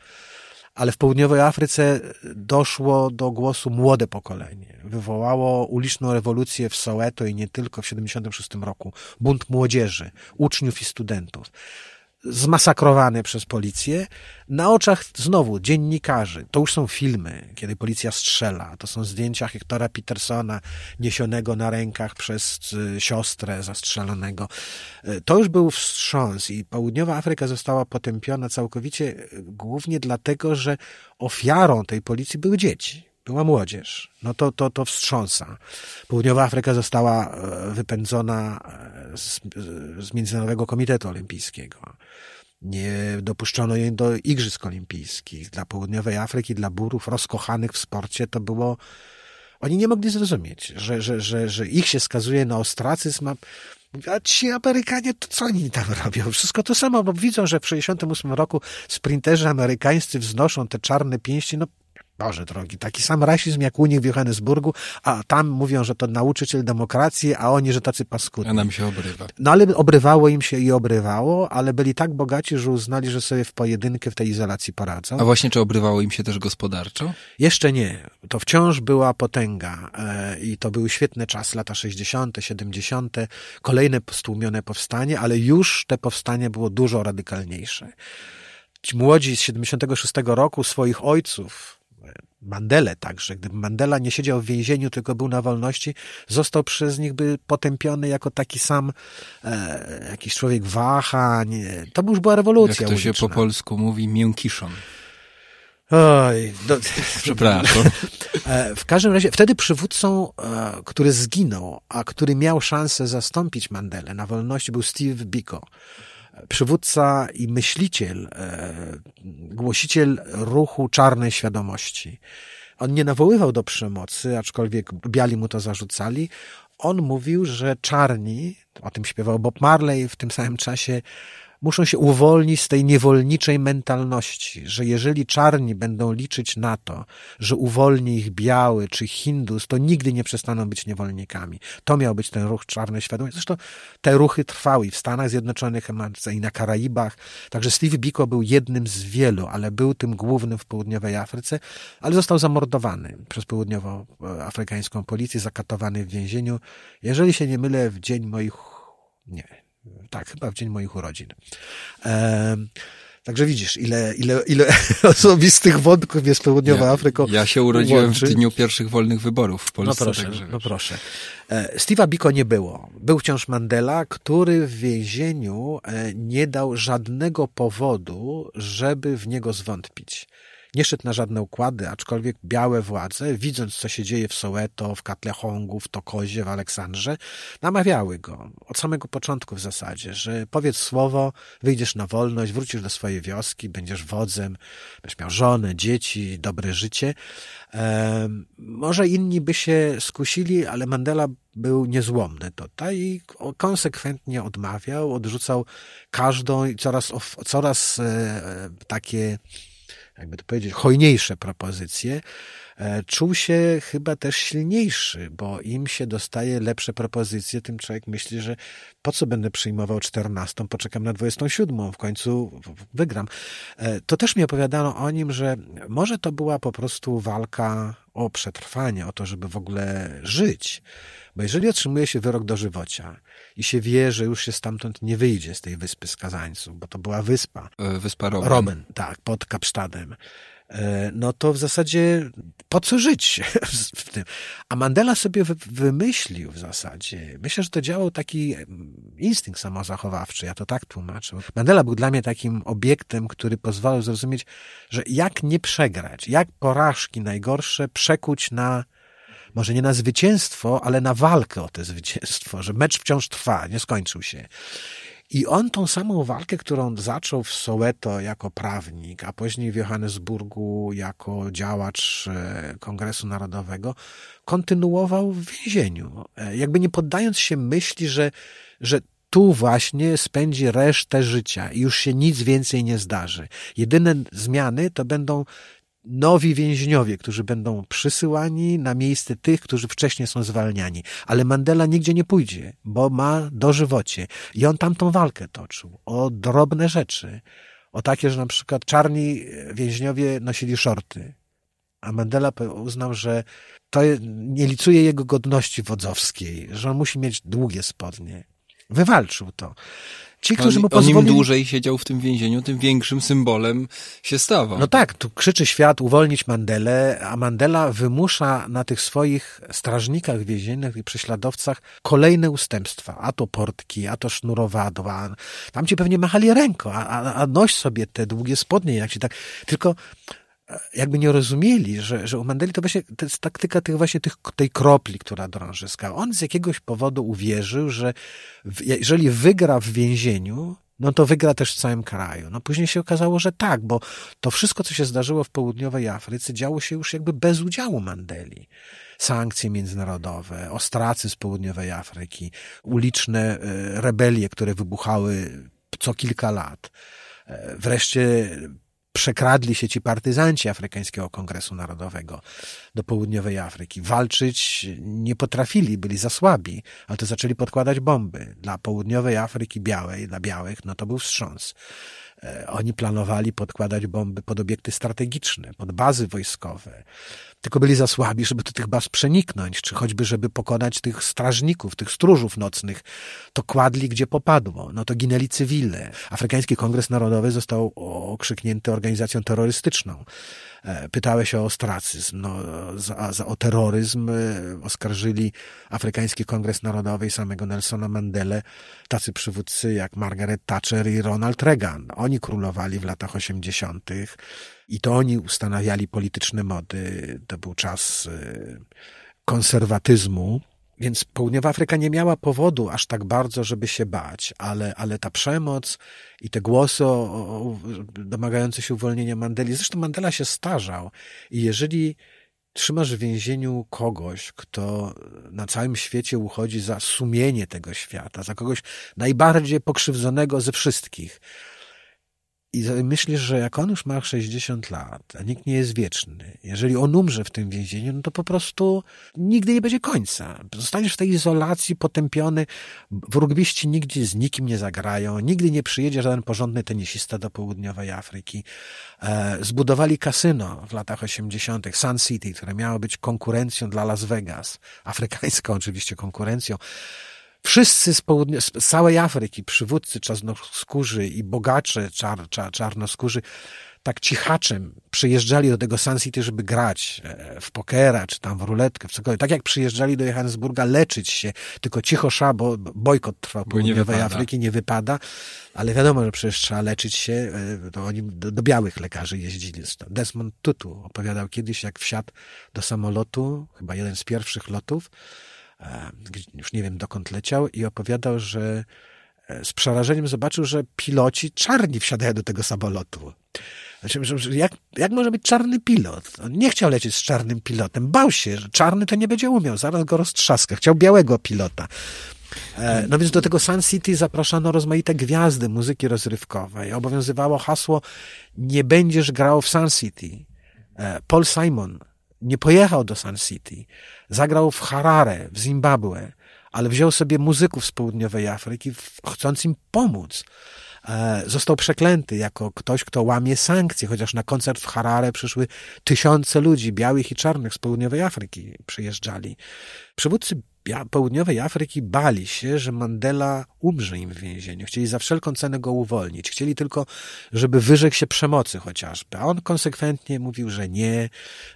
ale w południowej Afryce doszło do głosu młode pokolenie. Wywołało uliczną rewolucję w Soweto i nie tylko w 76 roku. Bunt młodzieży, uczniów i studentów zmasakrowane przez policję na oczach znowu dziennikarzy. To już są filmy, kiedy policja strzela. To są zdjęcia Hektora Petersona niesionego na rękach przez y, siostrę zastrzelonego. Y, to już był wstrząs i południowa Afryka została potępiona całkowicie y, głównie dlatego, że ofiarą tej policji były dzieci była młodzież. No to, to, to wstrząsa. Południowa Afryka została e, wypędzona e, z, z Międzynarodowego Komitetu Olimpijskiego. Nie dopuszczono jej do Igrzysk Olimpijskich. Dla Południowej Afryki, dla burów rozkochanych w sporcie to było... Oni nie mogli zrozumieć, że, że, że, że ich się skazuje na ostracyzm, a ci Amerykanie, to co oni tam robią? Wszystko to samo, bo widzą, że w 68 roku sprinterzy amerykańscy wznoszą te czarne pięści, no Boże drogi, taki sam rasizm jak u nich w Johannesburgu, a tam mówią, że to nauczyciel demokracji, a oni, że tacy paskudni. A nam się obrywa. No ale obrywało im się i obrywało, ale byli tak bogaci, że uznali, że sobie w pojedynkę w tej izolacji poradzą. A właśnie, czy obrywało im się też gospodarczo? Jeszcze nie. To wciąż była potęga e, i to były świetne czasy, lata 60., 70., kolejne stłumione powstanie, ale już te powstanie było dużo radykalniejsze. Ci młodzi z 76 roku swoich ojców, Mandele także. Gdyby Mandela nie siedział w więzieniu, tylko był na wolności, został przez nich by potępiony jako taki sam e, jakiś człowiek wahań. To już była rewolucja Jak to się po polsku mówi, miękiszon. Oj, do... przepraszam. E, w każdym razie, wtedy przywódcą, e, który zginął, a który miał szansę zastąpić Mandelę na wolności, był Steve Biko przywódca i myśliciel, e, głosiciel ruchu czarnej świadomości. On nie nawoływał do przemocy, aczkolwiek biali mu to zarzucali. On mówił, że czarni, o tym śpiewał Bob Marley w tym samym czasie, muszą się uwolnić z tej niewolniczej mentalności, że jeżeli czarni będą liczyć na to, że uwolni ich biały czy Hindus, to nigdy nie przestaną być niewolnikami. To miał być ten ruch czarnej świadomości. Zresztą te ruchy trwały i w Stanach Zjednoczonych i na Karaibach. Także Steve Biko był jednym z wielu, ale był tym głównym w południowej Afryce, ale został zamordowany przez południowoafrykańską policję, zakatowany w więzieniu. Jeżeli się nie mylę, w dzień moich nie, tak, chyba w dzień moich urodzin. Także widzisz, ile, ile, ile osobistych wątków jest południowa ja, Afryką. Ja się urodziłem łączy. w dniu pierwszych wolnych wyborów w Polsce. No proszę, także, no proszę. E, Steve'a Biko nie było. Był wciąż Mandela, który w więzieniu e, nie dał żadnego powodu, żeby w niego zwątpić nie szedł na żadne układy, aczkolwiek białe władze, widząc co się dzieje w Soweto, w Katlehongu, w Tokozie, w Aleksandrze, namawiały go od samego początku w zasadzie, że powiedz słowo, wyjdziesz na wolność, wrócisz do swojej wioski, będziesz wodzem, będziesz miał żonę, dzieci, dobre życie. E, może inni by się skusili, ale Mandela był niezłomny tutaj i konsekwentnie odmawiał, odrzucał każdą i coraz, coraz e, takie jakby to powiedzieć, hojniejsze propozycje, e, czuł się chyba też silniejszy, bo im się dostaje lepsze propozycje, tym człowiek myśli, że po co będę przyjmował czternastą, poczekam na dwudziestą siódmą, w końcu wygram. E, to też mi opowiadano o nim, że może to była po prostu walka o przetrwanie, o to, żeby w ogóle żyć. Bo jeżeli otrzymuje się wyrok dożywocia i się wie, że już się stamtąd nie wyjdzie z tej wyspy skazańców, bo to była wyspa. E, wyspa Robben. Robben, tak, pod Kapsztadem. E, no to w zasadzie po co żyć w tym? A Mandela sobie wymyślił w zasadzie. Myślę, że to działał taki instynkt samozachowawczy, ja to tak tłumaczę. Mandela był dla mnie takim obiektem, który pozwalał zrozumieć, że jak nie przegrać, jak porażki najgorsze przekuć na może nie na zwycięstwo, ale na walkę o to zwycięstwo, że mecz wciąż trwa, nie skończył się. I on tą samą walkę, którą zaczął w Soweto jako prawnik, a później w Johannesburgu jako działacz e, Kongresu Narodowego, kontynuował w więzieniu. E, jakby nie poddając się myśli, że, że tu właśnie spędzi resztę życia i już się nic więcej nie zdarzy. Jedyne zmiany to będą nowi więźniowie, którzy będą przysyłani na miejsce tych, którzy wcześniej są zwalniani. Ale Mandela nigdzie nie pójdzie, bo ma dożywocie. I on tam tą walkę toczył o drobne rzeczy. O takie, że na przykład czarni więźniowie nosili szorty. A Mandela uznał, że to nie licuje jego godności wodzowskiej, że on musi mieć długie spodnie. Wywalczył to. Ci, którzy mu pozwolili... On im dłużej siedział w tym więzieniu, tym większym symbolem się stawał. No tak, tu krzyczy świat uwolnić Mandelę, a Mandela wymusza na tych swoich strażnikach więziennych i prześladowcach kolejne ustępstwa. A to portki, a to sznurowadła. Tam ci pewnie machali ręką, a, a, a noś sobie te długie spodnie, jak ci tak... Tylko jakby nie rozumieli, że, że u Mandeli to właśnie to jest taktyka tych właśnie tych, tej kropli, która drąży skałę. On z jakiegoś powodu uwierzył, że w, jeżeli wygra w więzieniu, no to wygra też w całym kraju. No później się okazało, że tak, bo to wszystko, co się zdarzyło w południowej Afryce, działo się już jakby bez udziału Mandeli. Sankcje międzynarodowe, ostracy z południowej Afryki, uliczne e, rebelie, które wybuchały co kilka lat. E, wreszcie przekradli się ci partyzanci Afrykańskiego Kongresu Narodowego do południowej Afryki. Walczyć nie potrafili, byli za słabi, ale to zaczęli podkładać bomby. Dla południowej Afryki białej, dla białych, no to był wstrząs. E, oni planowali podkładać bomby pod obiekty strategiczne, pod bazy wojskowe. Tylko byli za słabi, żeby do tych baz przeniknąć, czy choćby, żeby pokonać tych strażników, tych stróżów nocnych. To kładli, gdzie popadło. No to ginęli cywile. Afrykański Kongres Narodowy został okrzyknięty organizacją terrorystyczną. E, pytałeś o ostracyzm. No, za, za, o terroryzm e, oskarżyli Afrykański Kongres Narodowy i samego Nelsona Mandela, tacy przywódcy jak Margaret Thatcher i Ronald Reagan. Oni królowali w latach osiemdziesiątych i to oni ustanawiali polityczne mody. To był czas e, konserwatyzmu, więc Południowa Afryka nie miała powodu aż tak bardzo, żeby się bać, ale, ale ta przemoc i te głosy o, o, domagające się uwolnienia Mandeli, zresztą Mandela się starzał i jeżeli trzymasz w więzieniu kogoś, kto na całym świecie uchodzi za sumienie tego świata, za kogoś najbardziej pokrzywdzonego ze wszystkich. I myślisz, że jak on już ma 60 lat, a nikt nie jest wieczny, jeżeli on umrze w tym więzieniu, no to po prostu nigdy nie będzie końca. Zostaniesz w tej izolacji potępiony, wrógbiści nigdzie z nikim nie zagrają, nigdy nie przyjedzie żaden porządny tenisista do południowej Afryki. E, zbudowali kasyno w latach 80., Sun City, które miało być konkurencją dla Las Vegas, afrykańską oczywiście konkurencją. Wszyscy z, południa, z całej Afryki, przywódcy czarnoskórzy i bogacze czar, czar, czarnoskórzy, tak cichaczem przyjeżdżali do tego Sun City, żeby grać e, w pokera, czy tam w ruletkę, w cokolwiek. Tak jak przyjeżdżali do Johannesburga leczyć się, tylko cicho sza, bo bojkot trwa w południowej Afryki, nie wypada, ale wiadomo, że przecież trzeba leczyć się, e, to oni do, do białych lekarzy jeździli. Desmond Tutu opowiadał kiedyś, jak wsiadł do samolotu, chyba jeden z pierwszych lotów, już nie wiem dokąd leciał i opowiadał, że e, z przerażeniem zobaczył, że piloci czarni wsiadają do tego samolotu. Znaczy, jak, jak może być czarny pilot? On nie chciał lecieć z czarnym pilotem. Bał się, że czarny to nie będzie umiał, zaraz go roztrzaska. Chciał białego pilota. E, no więc do tego Sun City zapraszano rozmaite gwiazdy muzyki rozrywkowej. Obowiązywało hasło nie będziesz grał w Sun City. Paul Simon nie pojechał do Sun City. Zagrał w Harare, w Zimbabwe, ale wziął sobie muzyków z południowej Afryki, chcąc im pomóc. E, został przeklęty jako ktoś, kto łamie sankcje, chociaż na koncert w Harare przyszły tysiące ludzi, białych i czarnych z południowej Afryki przyjeżdżali. Przywódcy południowej Afryki bali się, że Mandela umrze im w więzieniu. Chcieli za wszelką cenę go uwolnić. Chcieli tylko, żeby wyrzekł się przemocy chociażby. A on konsekwentnie mówił, że nie,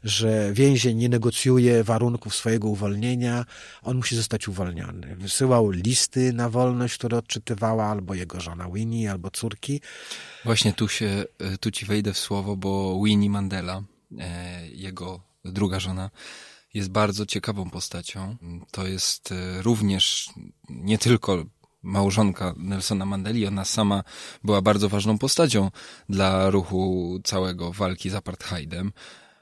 że więzień nie negocjuje warunków swojego uwolnienia. On musi zostać uwolniony. Wysyłał listy na wolność, które odczytywała albo jego żona Winnie, albo córki. Właśnie tu się, tu ci wejdę w słowo, bo Winnie Mandela, e, jego druga żona, jest bardzo ciekawą postacią. To jest e, również nie tylko małżonka Nelsona Mandeli, ona sama była bardzo ważną postacią dla ruchu całego walki z apartheidem.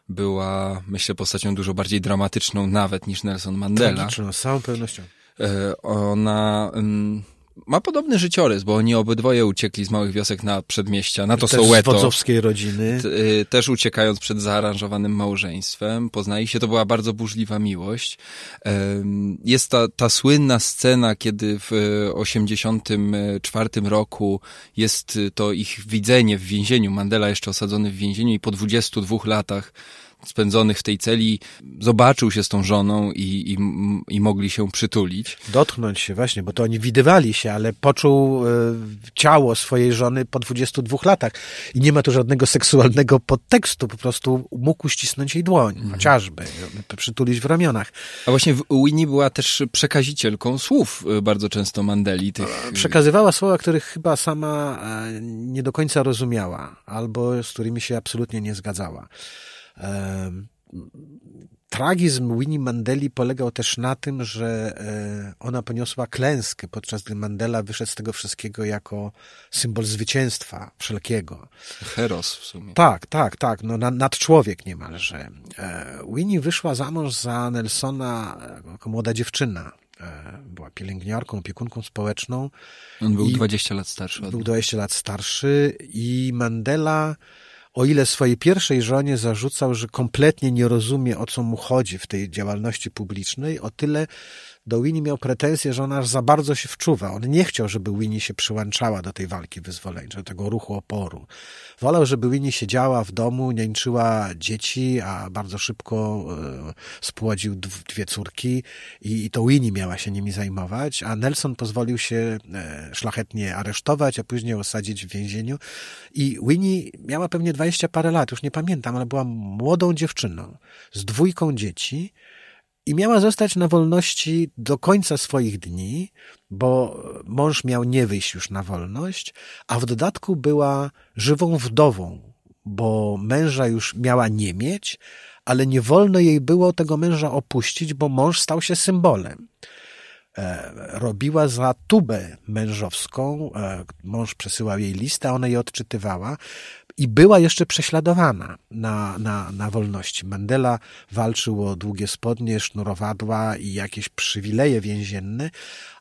Była, myślę, postacią dużo bardziej dramatyczną nawet niż Nelson Mandela. Tragiczną, z całą pewnością. E, ona mm, ma podobny życiorys, bo oni obydwoje uciekli z małych wiosek na przedmieścia, na to też Soweto. wodzowskiej rodziny. Y, też uciekając przed zaaranżowanym małżeństwem. Poznali się, to była bardzo burzliwa miłość. Jest ta, ta słynna scena, kiedy w 84 roku jest to ich widzenie w więzieniu. Mandela jeszcze osadzony w więzieniu i po 22 latach spędzonych w tej celi zobaczył się z tą żoną i, i, i mogli się przytulić. Dotknąć się właśnie, bo to oni widywali się, ale poczuł y, ciało swojej żony po 22 latach i nie ma tu żadnego seksualnego podtekstu, po prostu mógł uścisnąć jej dłoń, mhm. chociażby, przytulić w ramionach. A właśnie Winnie była też przekazicielką słów y, bardzo często Mandeli. Tych... E, przekazywała słowa, których chyba sama e, nie do końca rozumiała, albo z którymi się absolutnie nie zgadzała. Tragizm Winnie Mandeli polegał też na tym, że e, ona poniosła klęskę, podczas gdy Mandela wyszedł z tego wszystkiego jako symbol zwycięstwa wszelkiego. Heros w sumie. Tak, tak, tak, no nad człowiek niemalże. E, Winnie wyszła za mąż za Nelsona jako młoda dziewczyna. E, była pielęgniarką, opiekunką społeczną. On był 20 lat starszy. Był 20 lat starszy i Mandela o ile swojej pierwszej żonie zarzucał, że kompletnie nie rozumie, o co mu chodzi w tej działalności publicznej, o tyle do Winnie miał pretensje, że ona aż za bardzo się wczuwa. On nie chciał, żeby Winnie się przyłączała do tej walki wyzwoleńczej, do tego ruchu oporu. Wolał, żeby Winnie siedziała w domu, niańczyła dzieci, a bardzo szybko e, spłodził dwie córki i, i to Winnie miała się nimi zajmować, a Nelson pozwolił się e, szlachetnie aresztować, a później osadzić w więzieniu. I Winnie miała pewnie dwadzieścia parę lat, już nie pamiętam, ale była młodą dziewczyną z dwójką dzieci, i miała zostać na wolności do końca swoich dni, bo mąż miał nie wyjść już na wolność, a w dodatku była żywą wdową, bo męża już miała nie mieć, ale nie wolno jej było tego męża opuścić, bo mąż stał się symbolem. E, robiła za tubę mężowską, e, mąż przesyłał jej listę, ona je odczytywała i była jeszcze prześladowana na, na, na wolności. Mandela walczył o długie spodnie, sznurowadła i jakieś przywileje więzienne,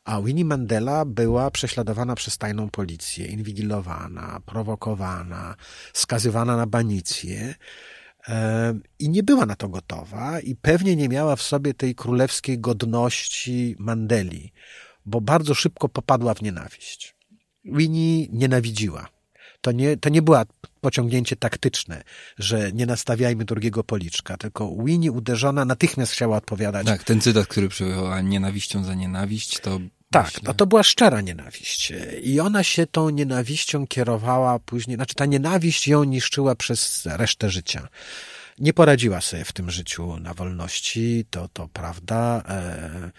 a Winnie Mandela była prześladowana przez tajną policję, inwigilowana, prowokowana, skazywana na banicję i nie była na to gotowa i pewnie nie miała w sobie tej królewskiej godności Mandeli, bo bardzo szybko popadła w nienawiść. Winnie nienawidziła. To nie, to nie była pociągnięcie taktyczne, że nie nastawiajmy drugiego policzka, tylko Winnie uderzona natychmiast chciała odpowiadać. Tak, ten cytat, który przywołała nienawiścią za nienawiść, to tak, no to była szczera nienawiść. I ona się tą nienawiścią kierowała później, znaczy ta nienawiść ją niszczyła przez resztę życia. Nie poradziła sobie w tym życiu na wolności, to, to prawda. E,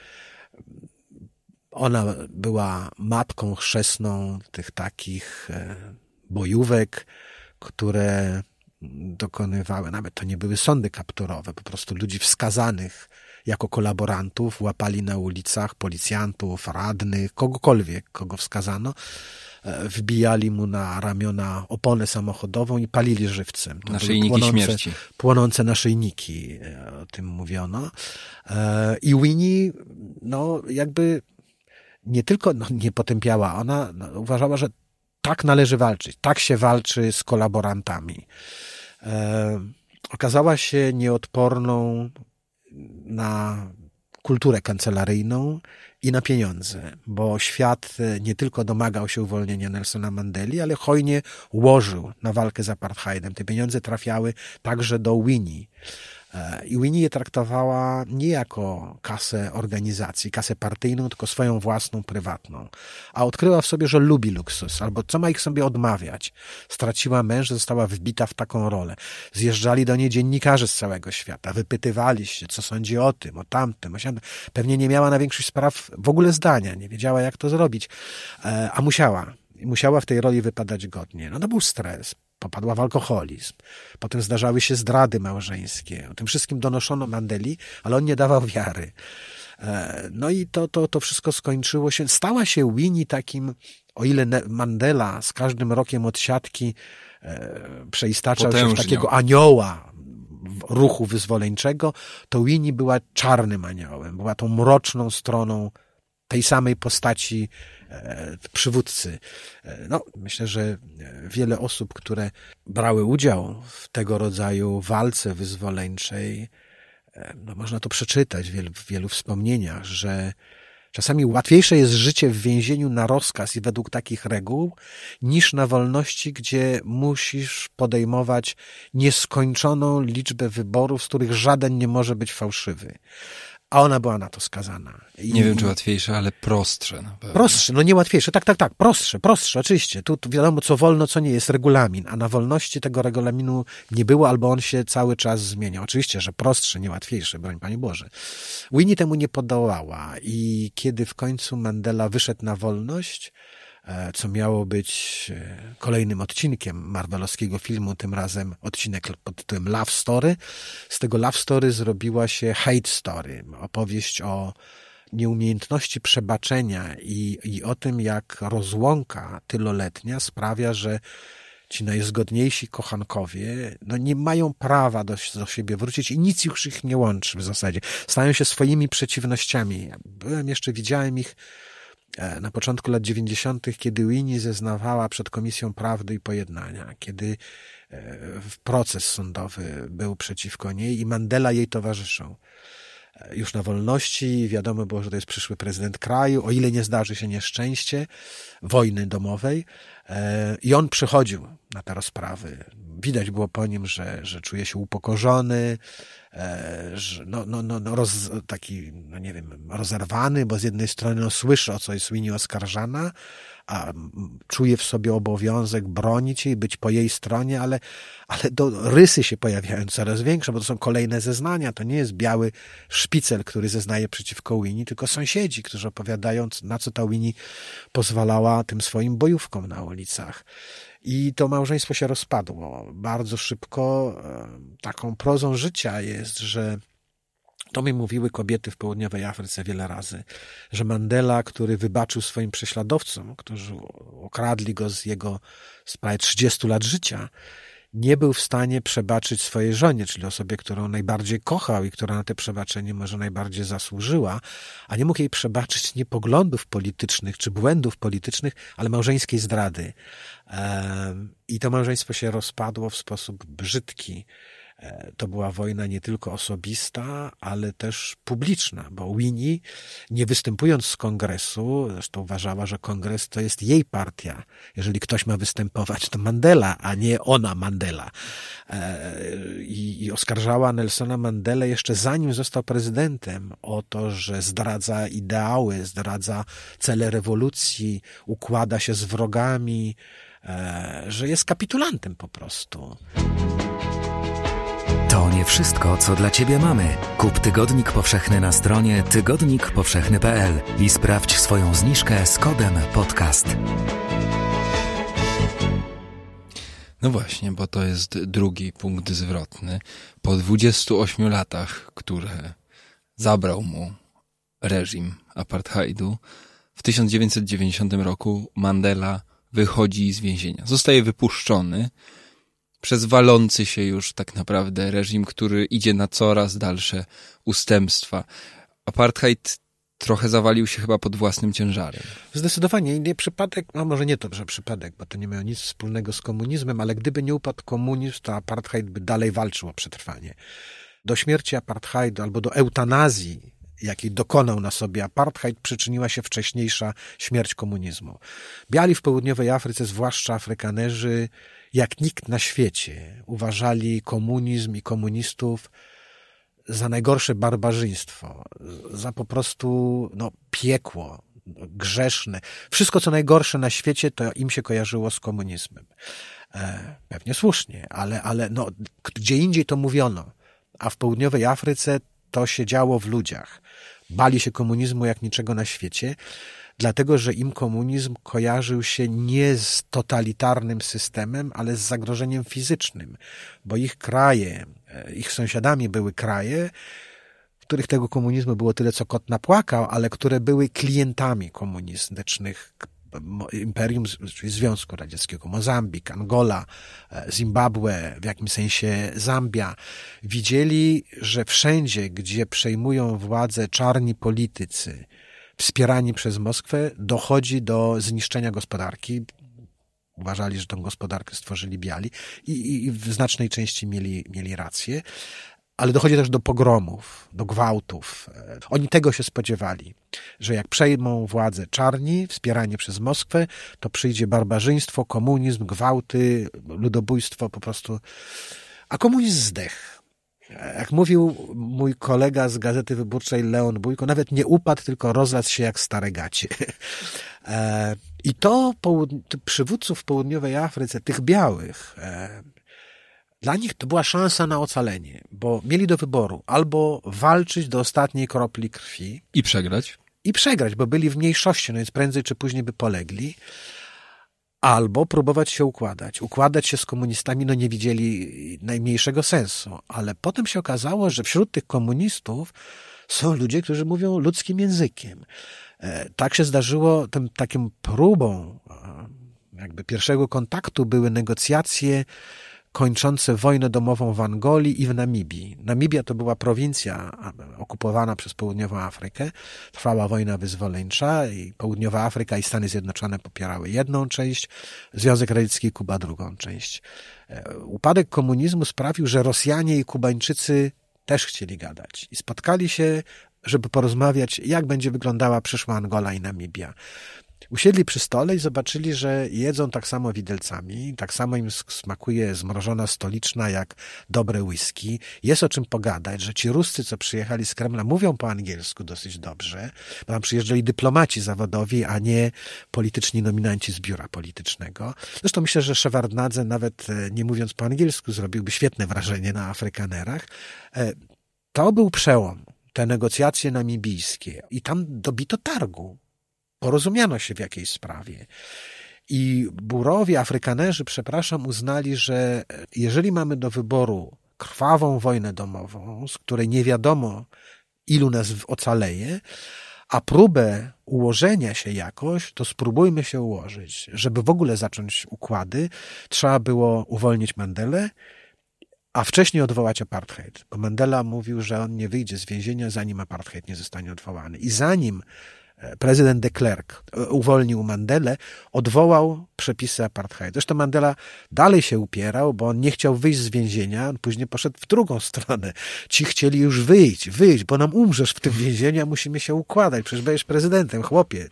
ona była matką chrzestną tych takich e, bojówek, które dokonywały, nawet to nie były sądy kapturowe, po prostu ludzi wskazanych jako kolaborantów, łapali na ulicach policjantów, radnych, kogokolwiek, kogo wskazano, e, wbijali mu na ramiona oponę samochodową i palili żywcem. To naszyjniki płonące, śmierci. Płonące naszyjniki, e, o tym mówiono. E, I Winnie, no jakby nie tylko no, nie potępiała, ona no, uważała, że tak należy walczyć, tak się walczy z kolaborantami. okazała się nieodporną na kulturę kancelaryjną i na pieniądze, bo świat e, nie tylko domagał się uwolnienia Nelsona Mandeli, ale hojnie łożył na walkę z apartheidem. Te pieniądze trafiały także do Winnie. I Winnie je traktowała nie jako kasę organizacji, kasę partyjną, tylko swoją własną, prywatną. A odkryła w sobie, że lubi luksus, albo co ma ich sobie odmawiać. Straciła męża, została wbita w taką rolę. Zjeżdżali do niej dziennikarze z całego świata, wypytywali się, co sądzi o tym, o tamtym, o. Pewnie nie miała na większość spraw w ogóle zdania, nie wiedziała, jak to zrobić, e, a musiała. Musiała w tej roli wypadać godnie. No to był stres popadła w alkoholizm. Potem zdarzały się zdrady małżeńskie. O tym wszystkim donoszono Mandeli, ale on nie dawał wiary. E, no i to, to, to wszystko skończyło się. Stała się Winnie takim, o ile Mandela z każdym rokiem od siatki e, przeistaczał się w takiego anioła ruchu wyzwoleńczego, to Winnie była czarnym aniołem. Była tą mroczną stroną tej samej postaci przywódcy. E, no, myślę, że wiele osób, które brały udział w tego rodzaju walce wyzwoleńczej, e, no można to przeczytać w wielu, w wielu wspomnieniach, że Czasami łatwiejsze jest życie w więzieniu na rozkaz i według takich reguł, niż na wolności, gdzie musisz podejmować nieskończoną liczbę wyborów, z których żaden nie może być fałszywy a ona była na to skazana. I... Nie wiem, czy łatwiejsze, ale prostsze. Prostsze, no nie łatwiejsze, tak, tak, tak, prostsze, prostsze, oczywiście. Tu, tu wiadomo, co wolno, co nie jest regulamin, a na wolności tego regulaminu nie było, albo on się cały czas zmienia. Oczywiście, że prostsze, nie łatwiejsze, broń Panie Boże. Winnie temu nie podołała i kiedy w końcu Mandela wyszedł na wolność, co miało być e, kolejnym odcinkiem marvelowskiego filmu, tym razem odcinek pod tytułem Love Story. Z tego Love Story zrobiła się Hate Story, opowieść o nieumiejętności przebaczenia i, i o tym, jak rozłąka tyloletnia sprawia, że ci najzgodniejsi kochankowie no nie mają prawa do, do siebie wrócić i nic już ich nie łączy w zasadzie. Stają się swoimi przeciwnościami. Byłem jeszcze, widziałem ich E, na początku lat 90., kiedy Winnie zeznawała przed Komisją Prawdy i Pojednania, kiedy e, proces sądowy był przeciwko niej i Mandela jej towarzyszą. E, już na wolności, wiadomo było, że to jest przyszły prezydent kraju, o ile nie zdarzy się nieszczęście wojny domowej. I on przychodził na te rozprawy. Widać było po nim, że, że czuje się upokorzony, E, no, no, no, no roz, taki, no nie wiem, rozerwany, bo z jednej strony no, słyszy, o co jest Winnie oskarżana, a czuje w sobie obowiązek bronić jej, być po jej stronie, ale, ale do, rysy się pojawiają coraz większe, bo to są kolejne zeznania. To nie jest biały szpicel, który zeznaje przeciwko Winnie, tylko sąsiedzi, którzy opowiadają, na co ta Winnie pozwalała tym swoim bojówkom na ulicach. I to małżeństwo się rozpadło bardzo szybko. E, taką prozą życia jest, że to mi mówiły kobiety w południowej Afryce wiele razy, że Mandela, który wybaczył swoim prześladowcom, którzy okradli go z jego z prawie 30 lat życia, nie był w stanie przebaczyć swojej żonie, czyli osobie, którą najbardziej kochał i która na te przebaczenie może najbardziej zasłużyła, a nie mógł jej przebaczyć nie poglądów politycznych czy błędów politycznych, ale małżeńskiej zdrady. I to małżeństwo się rozpadło w sposób brzydki. E, to była wojna nie tylko osobista, ale też publiczna, bo Winnie, nie występując z kongresu, zresztą uważała, że kongres to jest jej partia. Jeżeli ktoś ma występować, to Mandela, a nie ona Mandela. E, I, i oskarżała Nelsona Mandelę jeszcze zanim został prezydentem o to, że zdradza ideały, zdradza cele rewolucji, układa się z wrogami, e, że jest kapitulantem po prostu. To nie wszystko, co dla Ciebie mamy. Kup Tygodnik Powszechny na stronie tygodnikpowszechny.pl i sprawdź swoją zniżkę z kodem podcast. No właśnie, bo to jest drugi punkt zwrotny. Po 28 latach, które zabrał mu reżim apartheidu, w 1990 roku Mandela wychodzi z więzienia. Zostaje wypuszczony przez walący się już tak naprawdę reżim, który idzie na coraz dalsze ustępstwa. Apartheid trochę zawalił się chyba pod własnym ciężarem. Zdecydowanie. Nie przypadek, no może nie to, że przypadek, bo to nie miało nic wspólnego z komunizmem, ale gdyby nie upadł komunizm, to apartheid by dalej walczył o przetrwanie. Do śmierci apartheidu albo do eutanazji, jakiej dokonał na sobie apartheid, przyczyniła się wcześniejsza śmierć komunizmu. Biali w południowej Afryce, zwłaszcza Afrykanerzy, jak nikt na świecie uważali komunizm i komunistów za najgorsze barbarzyństwo, za po prostu no, piekło, grzeszne. Wszystko, co najgorsze na świecie, to im się kojarzyło z komunizmem. E, pewnie słusznie, ale, ale no, gdzie indziej to mówiono, a w południowej Afryce to się działo w ludziach. Bali się komunizmu jak niczego na świecie dlatego że im komunizm kojarzył się nie z totalitarnym systemem, ale z zagrożeniem fizycznym, bo ich kraje, e, ich sąsiadami były kraje, których tego komunizmu było tyle, co kot napłakał, ale które były klientami komunistycznych imperium, czyli Związku Radzieckiego, Mozambik, Angola, e, Zimbabwe, w jakimś sensie Zambia, widzieli, że wszędzie, gdzie przejmują władzę czarni politycy, wspierani przez Moskwę, dochodzi do zniszczenia gospodarki. Uważali, że tę gospodarkę stworzyli biali i, i w znacznej części mieli, mieli rację. Ale dochodzi też do pogromów, do gwałtów. Oni tego się spodziewali, że jak przejmą władzę czarni, wspierani przez Moskwę, to przyjdzie barbarzyństwo, komunizm, gwałty, ludobójstwo po prostu. A komunizm zdech. Jak mówił mój kolega z Gazety Wyborczej Leon Bójko, nawet nie upadł, tylko rozlazł się jak stare gacie. E, I to przywódców w południowej Afryce, tych białych, e, dla nich to była szansa na ocalenie, bo mieli do wyboru albo walczyć do ostatniej kropli krwi. I przegrać. I przegrać, bo byli w mniejszości, no więc prędzej czy później by polegli albo próbować się układać. Układać się z komunistami, no nie widzieli najmniejszego sensu, ale potem się okazało, że wśród tych komunistów są ludzie, którzy mówią ludzkim językiem. E, tak się zdarzyło, tym takim próbą jakby pierwszego kontaktu były negocjacje kończące wojnę domową w Angolii i w Namibii. Namibia to była prowincja okupowana przez Południową Afrykę. Trwała wojna wyzwoleńcza i Południowa Afryka i Stany Zjednoczone popierały jedną część, Związek Radziecki i Kuba drugą część. E, upadek komunizmu sprawił, że Rosjanie i Kubańczycy też chcieli gadać i spotkali się, żeby porozmawiać, jak będzie wyglądała przyszła Angola i Namibia. Usiedli przy stole i zobaczyli, że jedzą tak samo widelcami, tak samo im smakuje zmrożona stoliczna jak dobre whisky. Jest o czym pogadać, że ci Ruscy, co przyjechali z Kremla, mówią po angielsku dosyć dobrze, tam przyjeżdżali dyplomaci zawodowi, a nie polityczni nominanci z biura politycznego. Zresztą myślę, że Szewardnadze nawet e, nie mówiąc po angielsku zrobiłby świetne wrażenie na Afrykanerach. E, to był przełom te negocjacje namibijskie i tam dobito targu porozumiano się w jakiejś sprawie. I burowie, Afrykanerzy, przepraszam, uznali, że jeżeli mamy do wyboru krwawą wojnę domową, z której nie wiadomo, ilu nas ocaleje, a próbę ułożenia się jakoś, to spróbujmy się ułożyć. Żeby w ogóle zacząć układy, trzeba było uwolnić Mandelę, a wcześniej odwołać apartheid. Bo Mandela mówił, że on nie wyjdzie z więzienia, zanim apartheid nie zostanie odwołany. I zanim prezydent de Klerk e, uwolnił Mandelę, odwołał przepisy apartheidu. Zresztą Mandela dalej się upierał, bo on nie chciał wyjść z więzienia, on później poszedł w drugą stronę. Ci chcieli już wyjść, wyjść, bo nam umrzesz w tym więzieniu, a musimy się układać, przecież będziesz prezydentem, chłopie.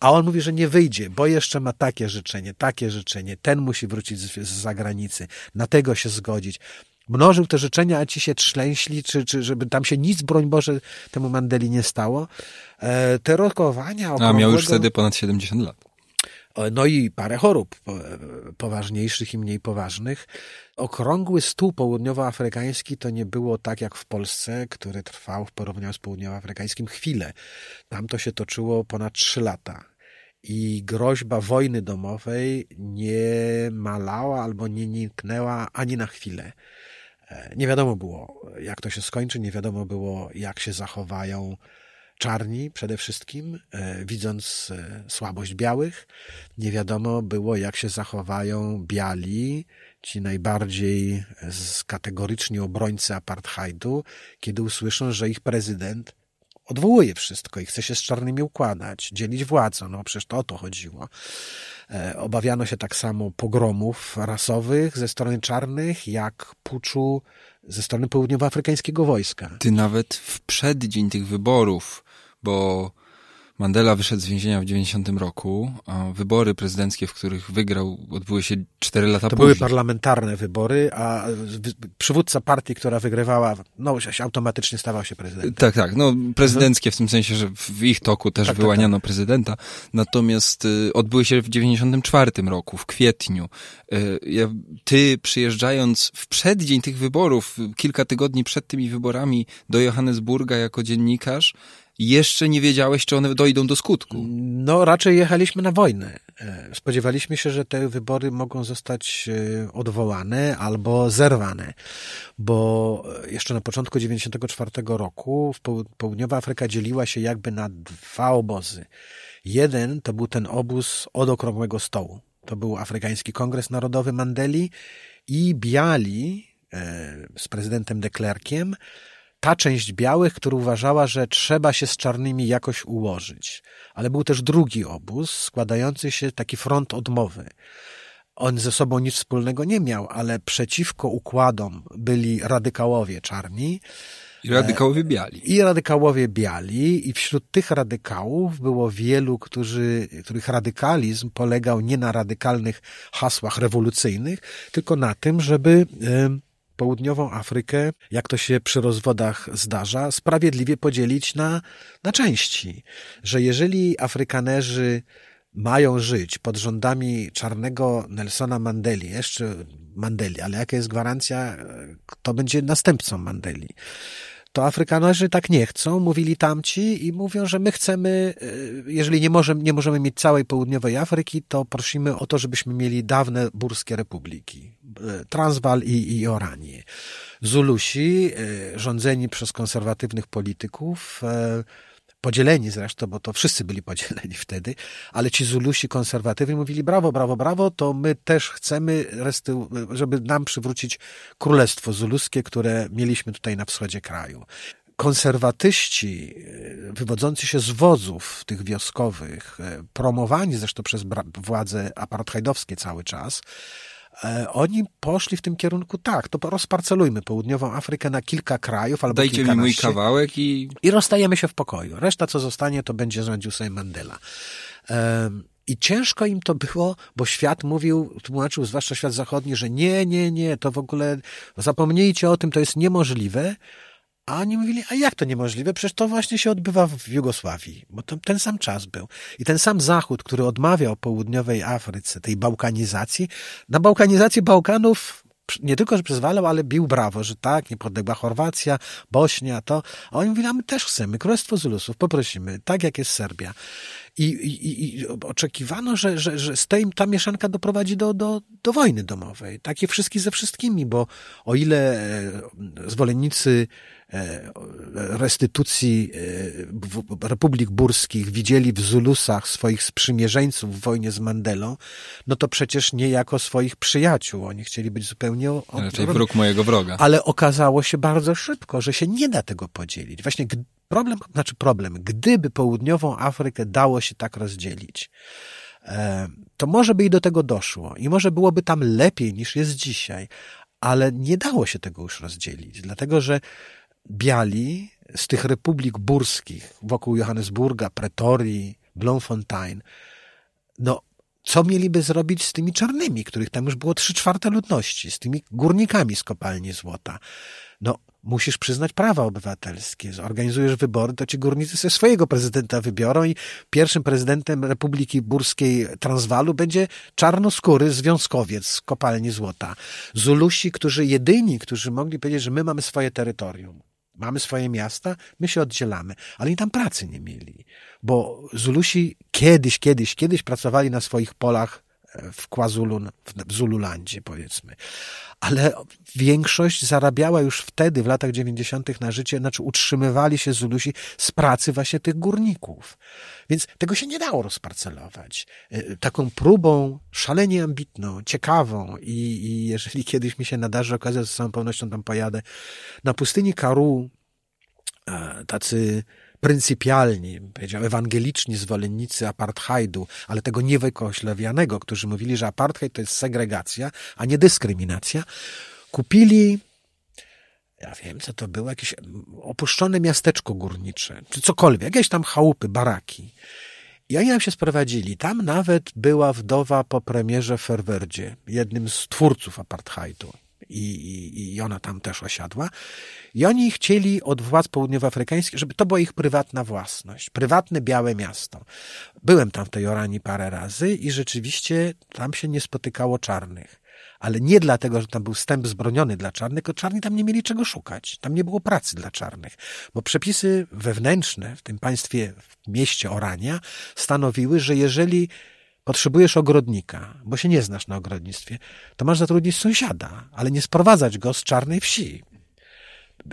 A on mówi, że nie wyjdzie, bo jeszcze ma takie życzenie, takie życzenie, ten musi wrócić z, z zagranicy, na tego się zgodzić mnożył te życzenia, a ci się trzlęśli, czy, czy żeby tam się nic, broń Boże, temu Mandeli nie stało. E, te rokowania okrągłego... A miał już wtedy ponad 70 lat. No i parę chorób poważniejszych i mniej poważnych. Okrągły stół południowoafrykański to nie było tak jak w Polsce, który trwał w porównaniu z południowoafrykańskim chwilę. Tam to się toczyło ponad trzy lata i groźba wojny domowej nie malała albo nie niknęła ani na chwilę. E, nie wiadomo było, jak to się skończy, nie wiadomo było, jak się zachowają czarni przede wszystkim, e, widząc e, słabość białych. Nie wiadomo było, jak się zachowają biali, ci najbardziej kategoryczni obrońcy apartheidu, kiedy usłyszą, że ich prezydent odwołuje wszystko i chce się z czarnymi układać, dzielić władzę. No przecież to o to chodziło. E, obawiano się tak samo pogromów rasowych ze strony czarnych, jak puczu ze strony południowoafrykańskiego wojska. Ty nawet w przeddzień tych wyborów, bo Mandela wyszedł z więzienia w 90 roku, a wybory prezydenckie, w których wygrał, odbyły się 4 lata to później. były parlamentarne wybory, a przywódca partii, która wygrywała, no automatycznie stawał się prezydentem. Tak, tak. No prezydenckie w tym sensie, że w ich toku też tak, wyłaniano tak, tak. prezydenta. Natomiast y, odbyły się w 94 roku, w kwietniu. Y, ja, ty przyjeżdżając w przeddzień tych wyborów, kilka tygodni przed tymi wyborami do Johannesburga jako dziennikarz, jeszcze nie wiedziałeś, czy one dojdą do skutku. No, raczej jechaliśmy na wojnę. E, spodziewaliśmy się, że te wybory mogą zostać e, odwołane albo zerwane, bo jeszcze na początku 1994 roku południowa Afryka dzieliła się jakby na dwa obozy. Jeden to był ten obóz od okrągłego stołu. To był Afrykański Kongres Narodowy Mandeli i biali e, z prezydentem de Klerkiem ta część białych, która uważała, że trzeba się z czarnymi jakoś ułożyć. Ale był też drugi obóz, składający się taki front odmowy. On ze sobą nic wspólnego nie miał, ale przeciwko układom byli radykałowie czarni. I radykałowie biali. I radykałowie biali, i wśród tych radykałów było wielu, którzy, których radykalizm polegał nie na radykalnych hasłach rewolucyjnych, tylko na tym, żeby południową Afrykę, jak to się przy rozwodach zdarza, sprawiedliwie podzielić na, na części. Że jeżeli Afrykanerzy mają żyć pod rządami czarnego Nelsona Mandeli, jeszcze Mandeli, ale jaka jest gwarancja, kto będzie następcą Mandeli? To Afrykanerzy tak nie chcą, mówili tamci i mówią, że my chcemy, e, jeżeli nie możemy, nie możemy mieć całej południowej Afryki, to prosimy o to, żebyśmy mieli dawne burskie republiki. E, Transwal i, i Oranię. Zulusi, e, rządzeni przez konserwatywnych polityków, podzieleni zresztą, bo to wszyscy byli podzieleni wtedy, ale ci Zulusi konserwatywni mówili brawo, brawo, brawo, to my też chcemy, żeby nam przywrócić królestwo zuluskie, które mieliśmy tutaj na wschodzie kraju. Konserwatyści e, wywodzący się z wozów tych wioskowych, e, promowani zresztą przez władze apartheidowskie cały czas, oni poszli w tym kierunku, tak, to rozparcelujmy południową Afrykę na kilka krajów albo Dajcie mi mój kawałek i... I rozstajemy się w pokoju. Reszta, co zostanie, to będzie rządził sobie Mandela. I ciężko im to było, bo świat mówił, tłumaczył, zwłaszcza świat zachodni, że nie, nie, nie, to w ogóle zapomnijcie o tym, to jest niemożliwe. A oni mówili, a jak to niemożliwe? Przecież to właśnie się odbywa w Jugosławii, bo to, ten sam czas był. I ten sam Zachód, który odmawiał południowej Afryce tej bałkanizacji, na bałkanizację Bałkanów nie tylko, że przyzwalał, ale bił brawo, że tak, niepodległa Chorwacja, Bośnia, to. A oni mówili, a my też chcemy, Królestwo Zulusów, poprosimy, tak jak jest Serbia. I, i, i oczekiwano, że, że, że z tej ta mieszanka doprowadzi do, do, do wojny domowej. Takie wszystkie ze wszystkimi, bo o ile e, zwolennicy e, restytucji e, republik burskich widzieli w Zulusach swoich sprzymierzeńców w wojnie z Mandelą, no to przecież nie jako swoich przyjaciół. Oni chcieli być zupełnie... Od... Raczej wróg mojego wroga. Ale okazało się bardzo szybko, że się nie da tego podzielić. Właśnie problem, znaczy problem, gdyby południową Afrykę dało się tak rozdzielić, e, to może by i do tego doszło i może byłoby tam lepiej niż jest dzisiaj, ale nie dało się tego już rozdzielić, dlatego że biali z tych republik burskich wokół Johannesburga, Pretorii, Bloemfontein, no co mieliby zrobić z tymi czarnymi, których tam już było trzy czwarte ludności, z tymi górnikami z kopalni złota? Musisz przyznać prawa obywatelskie. Zorganizujesz wybory, to ci górnicy ze swojego prezydenta wybiorą i pierwszym prezydentem Republiki Burskiej Transwalu będzie czarnoskóry związkowiec z kopalni złota. Zulusi, którzy jedyni, którzy mogli powiedzieć, że my mamy swoje terytorium. Mamy swoje miasta, my się oddzielamy, ale oni tam pracy nie mieli, bo Zulusi kiedyś, kiedyś, kiedyś pracowali na swoich polach w KwaZulu, w Zululandzie powiedzmy. Ale większość zarabiała już wtedy, w latach dziewięćdziesiątych na życie, znaczy utrzymywali się Zulusi z pracy właśnie tych górników. Więc tego się nie dało rozparcelować. E, taką próbą szalenie ambitną, ciekawą i, i jeżeli kiedyś mi się nadarzy okazja, z całą pewnością tam pojadę, na pustyni Karu e, tacy pryncypialni, powiedział, ewangeliczni zwolennicy apartheidu, ale tego niewykoślawianego, którzy mówili, że apartheid to jest segregacja, a nie dyskryminacja, kupili ja wiem, co to było, jakieś opuszczone miasteczko górnicze, czy cokolwiek, jakieś tam chałupy, baraki. I oni nam się sprowadzili. Tam nawet była wdowa po premierze Ferwerdzie, jednym z twórców apartheidu i, i, ona tam też osiadła. I oni chcieli od władz południowoafrykańskich, żeby to była ich prywatna własność, prywatne białe miasto. Byłem tam w tej Oranii parę razy i rzeczywiście tam się nie spotykało czarnych. Ale nie dlatego, że tam był wstęp zbroniony dla czarnych, tylko czarni tam nie mieli czego szukać. Tam nie było pracy dla czarnych. Bo przepisy wewnętrzne w tym państwie, w mieście Orania stanowiły, że jeżeli potrzebujesz ogrodnika, bo się nie znasz na ogrodnictwie, to masz zatrudnić sąsiada, ale nie sprowadzać go z czarnej wsi.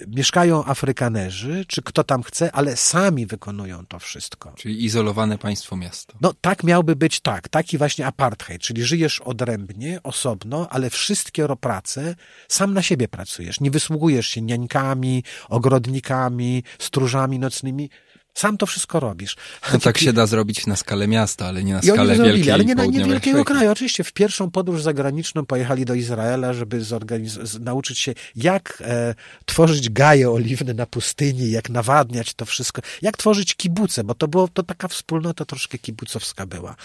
Mieszkają Afrykanerzy, czy kto tam chce, ale sami wykonują to wszystko. Czyli izolowane państwo miasto. No tak miałby być tak, taki właśnie apartheid, czyli żyjesz odrębnie, osobno, ale wszystkie prace sam na siebie pracujesz. Nie wysługujesz się niańkami, ogrodnikami, stróżami nocnymi sam to wszystko robisz. No tak się da zrobić na skalę miasta, ale nie na skalę wielkiej ale nie na nie wielkiego kraju. Oczywiście w pierwszą podróż zagraniczną pojechali do Izraela, żeby nauczyć się, jak e, tworzyć gaje oliwne na pustyni, jak nawadniać to wszystko, jak tworzyć kibuce, bo to było to taka wspólnota troszkę kibucowska była.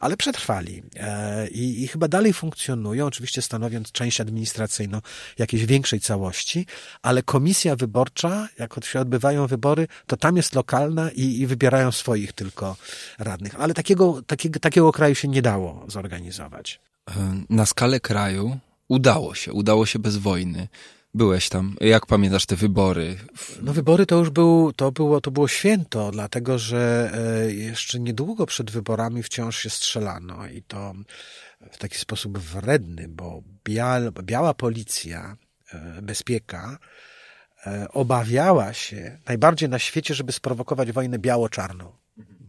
Ale przetrwali e, i, i chyba dalej funkcjonują, oczywiście stanowiąc część administracyjną jakiejś większej całości, ale komisja wyborcza, jak się odbywają wybory, to tam jest lokalna i, i wybierają swoich tylko radnych. Ale takiego, takiego, takiego kraju się nie dało zorganizować. Na skalę kraju udało się, udało się bez wojny. Byłeś tam. Jak pamiętasz te wybory? No wybory to już był, to było, to było święto, dlatego że e, jeszcze niedługo przed wyborami wciąż się strzelano i to w taki sposób wredny, bo biała, biała policja, e, bezpieka, obawiała się najbardziej na świecie, żeby sprowokować wojnę biało-czarną.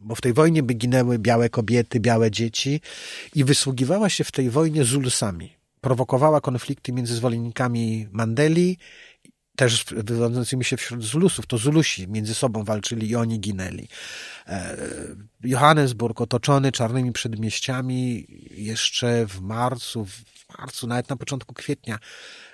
Bo w tej wojnie by ginęły białe kobiety, białe dzieci i wysługiwała się w tej wojnie Zulusami. Prowokowała konflikty między zwolennikami Mandeli, też wywodzącymi się wśród Zulusów. To Zulusi między sobą walczyli i oni ginęli. E, Johannesburg otoczony czarnymi przedmieściami jeszcze w marcu, w marcu, nawet na początku kwietnia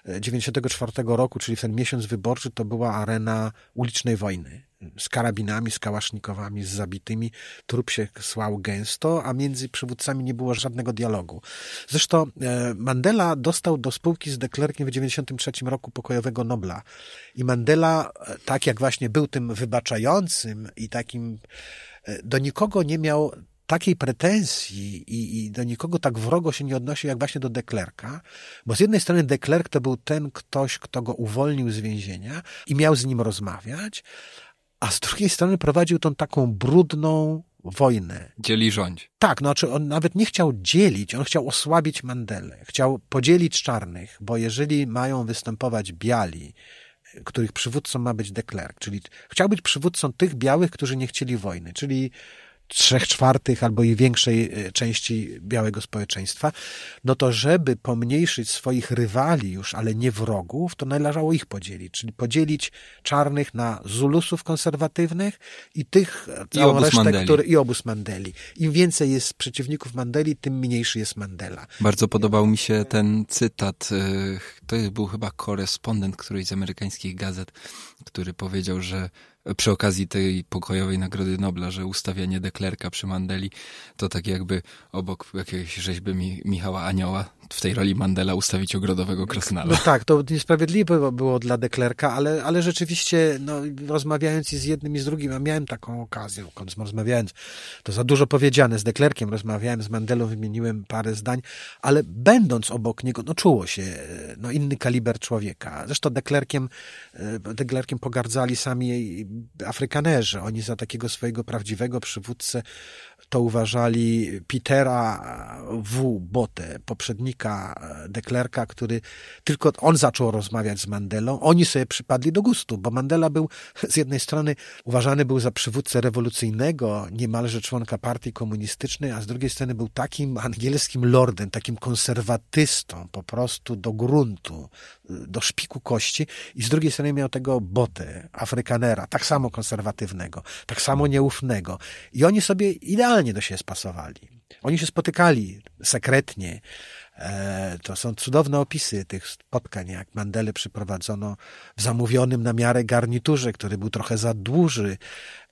94 roku, czyli w ten miesiąc wyborczy, to była arena ulicznej wojny. Z karabinami, z kałasznikowami, z zabitymi. Trup się słał gęsto, a między przywódcami nie było żadnego dialogu. Zresztą e, Mandela dostał do spółki z Deklerkiem w 93 roku pokojowego Nobla. I Mandela, e, tak jak właśnie był tym wybaczającym i takim, e, do nikogo nie miał takiej pretensji i, i, do nikogo tak wrogo się nie odnosi, jak właśnie do Deklerka, bo z jednej strony Deklerk to był ten ktoś, kto go uwolnił z więzienia i miał z nim rozmawiać, a z drugiej strony prowadził tą taką brudną wojnę. Dzieli rządź. Tak, no, znaczy on nawet nie chciał dzielić, on chciał osłabić Mandelę, chciał podzielić czarnych, bo jeżeli mają występować biali których przywódcą ma być de Klerk, czyli chciał być przywódcą tych białych, którzy nie chcieli wojny, czyli trzech czwartych albo i większej e, części białego społeczeństwa, no to żeby pomniejszyć swoich rywali już, ale nie wrogów, to należało ich podzielić, czyli podzielić czarnych na Zulusów konserwatywnych i tych I całą resztę, Mandeli. które, i obóz Mandeli. Im więcej jest przeciwników Mandeli, tym mniejszy jest Mandela. Bardzo podobał mi się ten cytat. y, To był chyba korespondent którejś z amerykańskich gazet, który powiedział, że przy okazji tej pokojowej Nagrody Nobla, że ustawianie deklerka przy Mandeli to tak jakby obok jakiejś rzeźby Mi Michała Anioła w tej roli Mandela ustawić ogrodowego krasnala. No tak, to niesprawiedliwe było- dla Deklerka, ale, ale rzeczywiście, no, rozmawiając i z jednym i z drugim, a miałem taką okazję, rozmawiając, to za dużo powiedziane, z Deklerkiem rozmawiałem, z Mandelą wymieniłem parę zdań, ale będąc obok niego, no czuło się, e, no inny kaliber człowieka. Zresztą Deklerkiem, e, Pogardzali sami Afrykanerzy. Oni za takiego swojego prawdziwego przywódcę to uważali Petera W. Botę, poprzednika de Klerka, który tylko on zaczął rozmawiać z Mandelą. Oni sobie przypadli do gustu, bo Mandela był z jednej strony uważany był za przywódcę rewolucyjnego, niemalże członka partii komunistycznej, a z drugiej strony był takim angielskim lordem, takim konserwatystą, po prostu do gruntu, do szpiku kości i z drugiej strony miał tego Botę, Afrykanera, tak samo konserwatywnego, tak samo nieufnego. I oni sobie idealnie do siebie spasowali. Oni się spotykali sekretnie. E, To są cudowne opisy tych spotkań, jak Mandele przyprowadzono w zamówionym na miarę garniturze, który był trochę za duży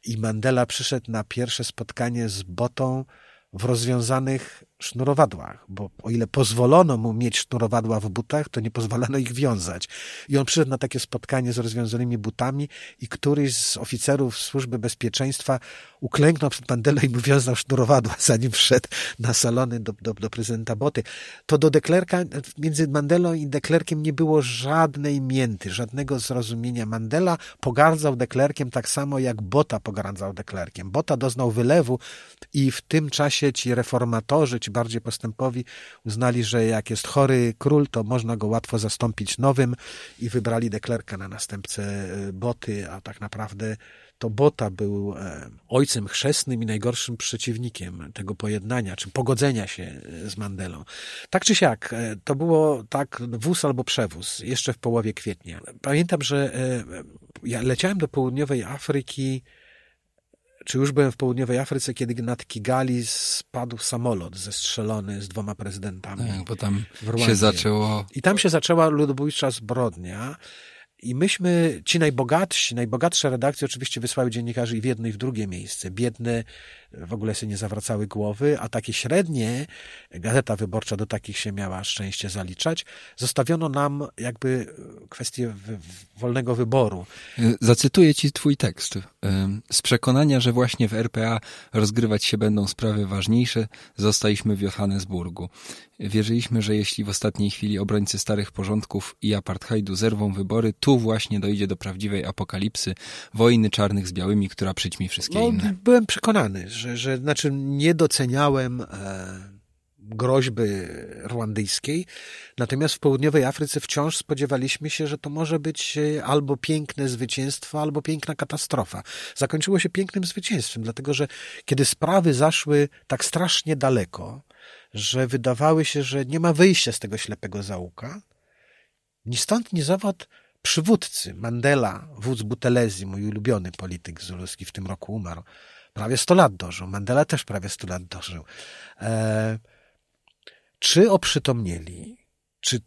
i Mandela przyszedł na pierwsze spotkanie z Botą w rozwiązanych sznurowadłach, bo o ile pozwolono mu mieć sznurowadła w butach, to nie pozwalano ich wiązać. I on przyszedł na takie spotkanie z rozwiązanymi butami i któryś z oficerów służby bezpieczeństwa uklęknął przed Mandelą i mu wiązał sznurowadła, zanim wszedł na salony do, do, do prezydenta Boty. To do Deklerka, między Mandelą i Deklerkiem nie było żadnej mięty, żadnego zrozumienia. Mandela pogardzał Deklerkiem tak samo jak Bota pogardzał Deklerkiem. Bota doznał wylewu i w tym czasie ci reformatorzy, ci bardziej postępowi uznali, że jak jest chory król, to można go łatwo zastąpić nowym i wybrali Deklerka na następcę e, Boty, a tak naprawdę to Bota był e, ojcem chrzestnym i najgorszym przeciwnikiem tego pojednania, czy pogodzenia się e, z Mandelą. Tak czy siak, e, to było tak wóz albo przewóz, jeszcze w połowie kwietnia. Pamiętam, że ja leciałem do południowej Afryki czy już byłem w południowej Afryce, kiedy nad Kigali spadł samolot zestrzelony z dwoma prezydentami. Tak, bo tam się zaczęło I tam się zaczęła ludobójcza zbrodnia. I myśmy, ci najbogatsi, najbogatsze redakcje oczywiście wysłały dziennikarzy i w jedno i w drugie miejsce. Biedne w ogóle sobie nie zawracały głowy, a takie średnie, Gazeta Wyborcza do takich się miała szczęście zaliczać, zostawiono nam jakby kwestię wolnego wyboru. Y, Zacytuję ci twój tekst. Ym, Z przekonania, że właśnie w RPA rozgrywać się będą sprawy ważniejsze, zostaliśmy w Johannesburgu. Wierzyliśmy, że jeśli w ostatniej chwili obrońcy starych porządków i apartheidu zerwą wybory, tu właśnie dojdzie do prawdziwej apokalipsy, wojny czarnych z białymi, która przyćmi wszystkie No, inne. byłem przekonany, że, że znaczy nie doceniałem e, groźby rwandyjskiej, natomiast w południowej Afryce wciąż spodziewaliśmy się, że to może być e, albo piękne zwycięstwo, albo piękna katastrofa. Zakończyło się pięknym zwycięstwem, dlatego że kiedy sprawy zaszły tak strasznie daleko, że wydawały się, że nie ma wyjścia z tego ślepego zaułka, ni stąd, ni zowąd przywódcy Mandela, wódz Butelezi, mój ulubiony polityk zuluski w tym roku umarł, prawie 100 lat dożył. Mandela też prawie 100 lat dożył. E, czy oprzytomnieli, czy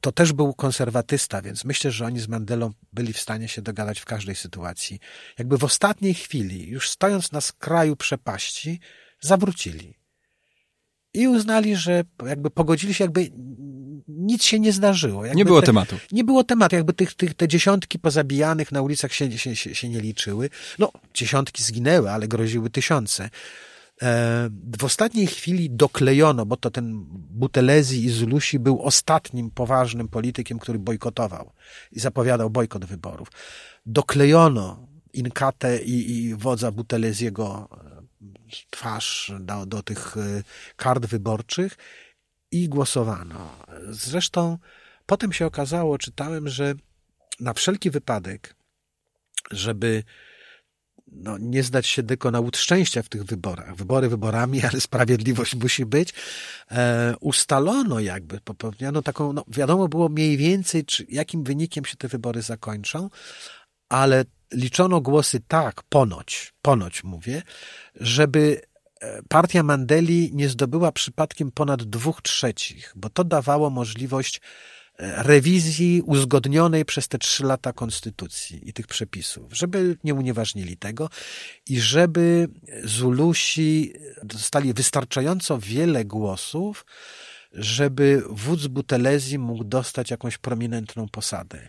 to też był konserwatysta, więc myślę, że oni z Mandelą byli w stanie się dogadać w każdej sytuacji. Jakby w ostatniej chwili, już stojąc na skraju przepaści, zawrócili. I uznali, że jakby pogodzili się, jakby nic się nie zdarzyło. Jakby Nie było te- tematu. nie było tematu, jakby tych, tych, te dziesiątki pozabijanych na ulicach się, się, się, się nie liczyły. No, dziesiątki zginęły, ale groziły tysiące. E, w ostatniej chwili doklejono, bo to ten Butelezi i Zulusi był ostatnim poważnym politykiem, który bojkotował i zapowiadał bojkot wyborów. Doklejono Inkatę i, i wodza Buteleziego twarz do, do tych e, kart wyborczych i głosowano. Zresztą potem się okazało, czytałem, że na wszelki wypadek, żeby no, nie zdać się tylko na łód szczęścia w tych wyborach. Wybory wyborami, ale sprawiedliwość musi być. E, ustalono jakby, popełniono taką, no, wiadomo było mniej więcej, czy, jakim wynikiem się te wybory zakończą, ale liczono głosy tak, ponoć, ponoć mówię, żeby e, partia Mandeli nie zdobyła przypadkiem ponad dwóch trzecich, bo to dawało możliwość rewizji uzgodnionej przez te trzy lata konstytucji i tych przepisów, żeby nie unieważnili tego i żeby Zulusi dostali wystarczająco wiele głosów, żeby wódz Butelezi mógł dostać jakąś prominentną posadę.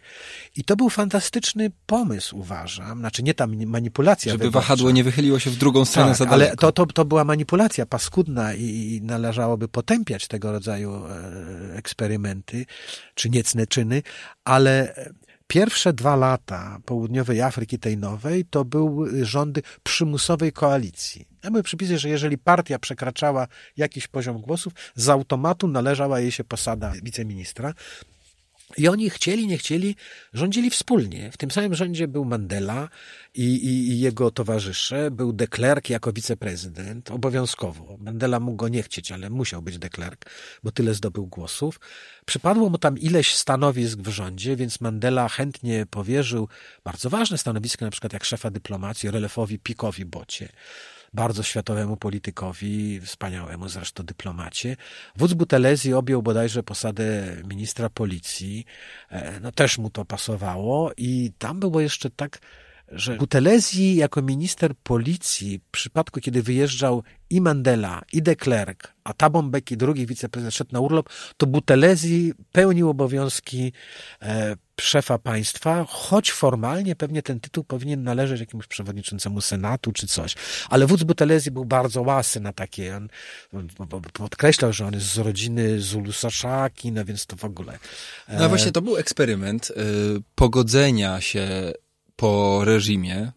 I to był fantastyczny pomysł, uważam. Znaczy nie ta manipulacja Żeby wyborcza. wahadło nie wychyliło się w drugą stronę tak, za ale to, to, to była manipulacja paskudna i, i należałoby potępiać tego rodzaju e, eksperymenty, czy niecne czyny, ale Pierwsze dwa lata południowej Afryki tej nowej to były rządy przymusowej koalicji. Tam były przepisy, że jeżeli partia przekraczała jakiś poziom głosów, z automatu należała jej się posada wiceministra. I oni chcieli, nie chcieli, rządzili wspólnie. W tym samym rządzie był Mandela i, i, i, jego towarzysze, był de Klerk jako wiceprezydent, obowiązkowo. Mandela mógł go nie chcieć, ale musiał być de Klerk, bo tyle zdobył głosów. Przypadło mu tam ileś stanowisk w rządzie, więc Mandela chętnie powierzył bardzo ważne stanowisko, na przykład jak szefa dyplomacji, Relefowi Pikowi Bocie bardzo światowemu politykowi, wspaniałemu zresztą dyplomacie. Wódz Butelezi objął bodajże posadę ministra policji. E, no też mu to pasowało i tam było jeszcze tak że Butelezi jako minister policji w przypadku, kiedy wyjeżdżał i Mandela, i de Klerk, a Thabo Mbeki, drugi wiceprezydent, szedł na urlop, to Butelezi pełnił obowiązki e, szefa państwa, choć formalnie pewnie ten tytuł powinien należeć jakiemuś przewodniczącemu Senatu czy coś. Ale wódz Butelezi był bardzo łasy na takie. On podkreślał, że on jest z rodziny Zulusaszaki, no więc to w ogóle. No właśnie, to był eksperyment y, pogodzenia się po reżimie,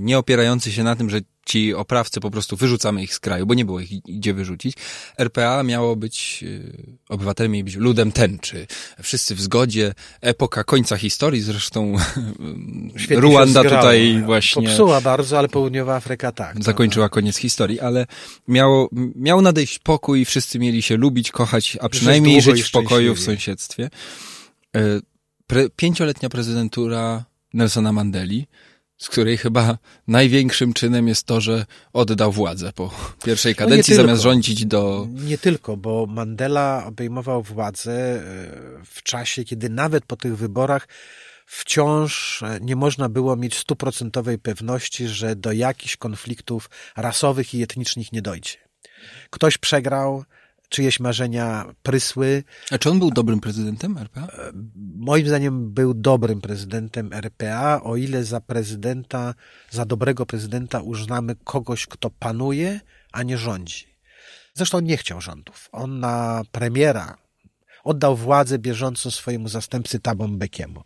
nie opierający się na tym, że ci oprawcy po prostu wyrzucamy ich z kraju, bo nie było ich gdzie wyrzucić. RPA miało być, e, obywatele mieli być ludem tęczy. Wszyscy w zgodzie. Epoka końca historii, zresztą Świetnie Ruanda tutaj właśnie... Popsuła bardzo, ale południowa Afryka tak. Zakończyła koniec historii, ale miało, miał nadejść pokój i wszyscy mieli się lubić, kochać, a przynajmniej żyć w pokoju w sąsiedztwie. Pre, pięcioletnia prezydentura Nelsona Mandeli, z której chyba największym czynem jest to, że oddał władzę po pierwszej no kadencji, no zamiast rządzić do. Nie tylko, bo Mandela obejmował władzę e, w czasie, kiedy nawet po tych wyborach wciąż e, nie można było mieć stuprocentowej pewności, że do jakichś konfliktów rasowych i etnicznych nie dojdzie. Ktoś przegrał, czyjeś marzenia prysły. A czy on był dobrym prezydentem RPA? E, moim zdaniem był dobrym prezydentem RPA, o ile za prezydenta, za dobrego prezydenta uznamy kogoś, kto panuje, a nie rządzi. Zresztą on nie chciał rządów. On na premiera oddał władzę bieżącą swojemu zastępcy Tabom Bekiemu.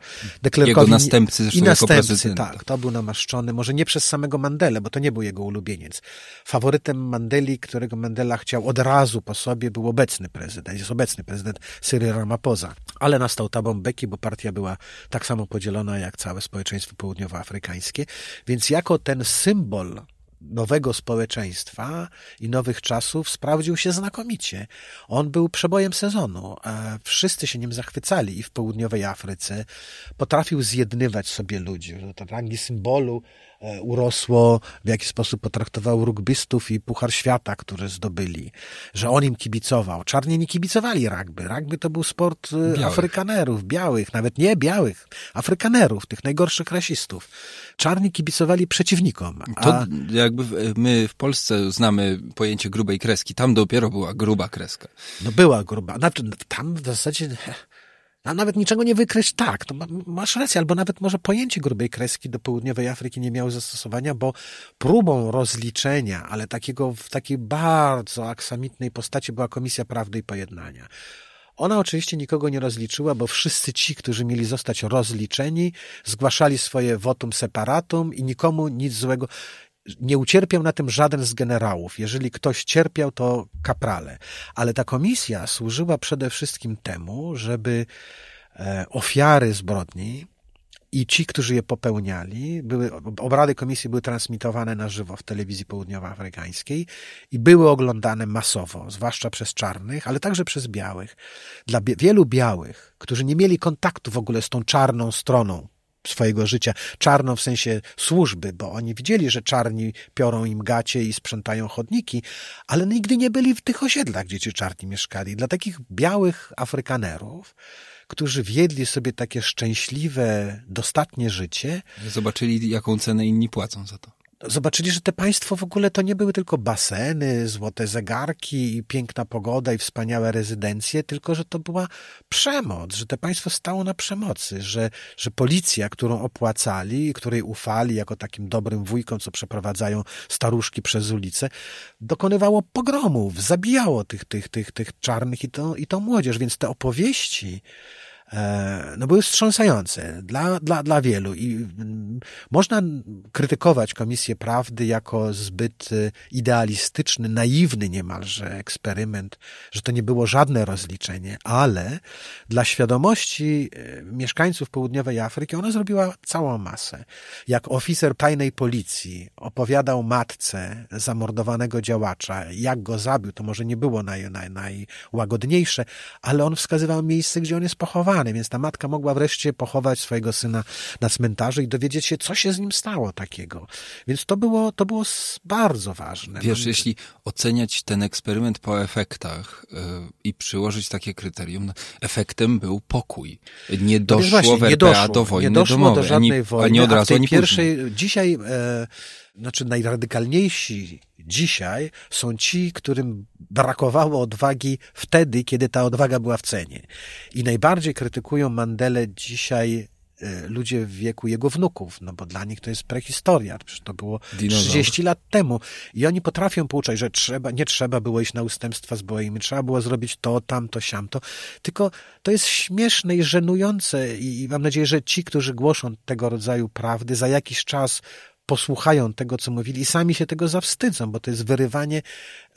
Jego następcy zresztą i następcy, tak. To był namaszczony, może nie przez samego Mandelę, bo to nie był jego ulubieniec. Faworytem Mandeli, którego Mandela chciał od razu po sobie, był obecny prezydent. Jest obecny prezydent Cyril Ramaphosa. Ale nastał Tabom Beki, bo partia była tak samo podzielona jak całe społeczeństwo południowoafrykańskie. Więc jako ten symbol nowego społeczeństwa i nowych czasów sprawdził się znakomicie. On był przebojem sezonu. Wszyscy się nim zachwycali i w południowej Afryce. Potrafił zjednywać sobie ludzi. Rangi symbolu urosło, w jaki sposób potraktował rugbystów i Puchar Świata, które zdobyli, że on im kibicował. Czarni nie kibicowali rugby. Rugby to był sport e, białych. Afrykanerów, białych, nawet nie białych, Afrykanerów, tych najgorszych rasistów. Czarni kibicowali przeciwnikom. A... To jakby my w Polsce znamy pojęcie grubej kreski. Tam dopiero była gruba kreska. No była gruba. Tam w zasadzie a nawet niczego nie wykreś tak, to masz rację, albo nawet może pojęcie grubej kreski do południowej Afryki nie miało zastosowania, bo próbą rozliczenia, ale takiego w takiej bardzo aksamitnej postaci była Komisja Prawdy i Pojednania. Ona oczywiście nikogo nie rozliczyła, bo wszyscy ci, którzy mieli zostać rozliczeni, zgłaszali swoje votum separatum i nikomu nic złego nie ucierpiał na tym żaden z generałów. Jeżeli ktoś cierpiał, to kaprale. Ale ta komisja służyła przede wszystkim temu, żeby e, ofiary zbrodni i ci, którzy je popełniali, były, obrady komisji były transmitowane na żywo w telewizji południowoafrykańskiej i były oglądane masowo, zwłaszcza przez czarnych, ale także przez białych. Dla wielu białych, którzy nie mieli kontaktu w ogóle z tą czarną stroną swojego życia, czarną w sensie służby, bo oni widzieli, że czarni piorą im gacie i sprzątają chodniki, ale nigdy nie byli w tych osiedlach, gdzie ci czarni mieszkali. Dla takich białych Afrykanerów, którzy wiedli sobie takie szczęśliwe, dostatnie życie. Zobaczyli, jaką cenę inni płacą za to zobaczyli, że te państwo w ogóle to nie były tylko baseny, złote zegarki i piękna pogoda i wspaniałe rezydencje, tylko że to była przemoc, że te państwo stało na przemocy, że, że policja, którą opłacali, której ufali jako takim dobrym wujkom, co przeprowadzają staruszki przez ulicę, dokonywało pogromów, zabijało tych, tych, tych, tych czarnych i, to, i tą młodzież. Więc te opowieści, no były wstrząsające dla, dla, dla wielu i mm, można krytykować Komisję Prawdy jako zbyt e, idealistyczny, naiwny niemalże eksperyment, że to nie było żadne rozliczenie, ale dla świadomości e, mieszkańców południowej Afryki ona zrobiła całą masę. Jak oficer tajnej policji opowiadał matce zamordowanego działacza, jak go zabił, to może nie było naj, naj, najłagodniejsze, ale on wskazywał miejsce, gdzie on jest pochowany więc ta matka mogła wreszcie pochować swojego syna na cmentarzu i dowiedzieć się, co się z nim stało takiego. Więc to było, to było bardzo ważne. Wiesz, no, jeśli oceniać ten eksperyment po efektach yy, i przyłożyć takie kryterium, no, efektem był pokój. Nie no doszło no właśnie, w RPA nie doszło, do wojny nie doszło domowej, do żadnej ani, wojny, ani od razu, a w tej ani pierwszej, później. dzisiaj, e, znaczy najradykalniejsi dzisiaj są ci, którym brakowało odwagi wtedy, kiedy ta odwaga była w cenie. I najbardziej krytykują Mandelę dzisiaj e, ludzie w wieku jego wnuków, no bo dla nich to jest prehistoria, przecież to było Dinozaur. 30 lat temu. I oni potrafią pouczać, że trzeba, nie trzeba było iść na ustępstwa z boimi, trzeba było zrobić to, tamto, siamto, tylko to jest śmieszne i żenujące i mam nadzieję, że ci, którzy głoszą tego rodzaju prawdy, za jakiś czas posłuchają tego, co mówili i sami się tego zawstydzą, bo to jest wyrywanie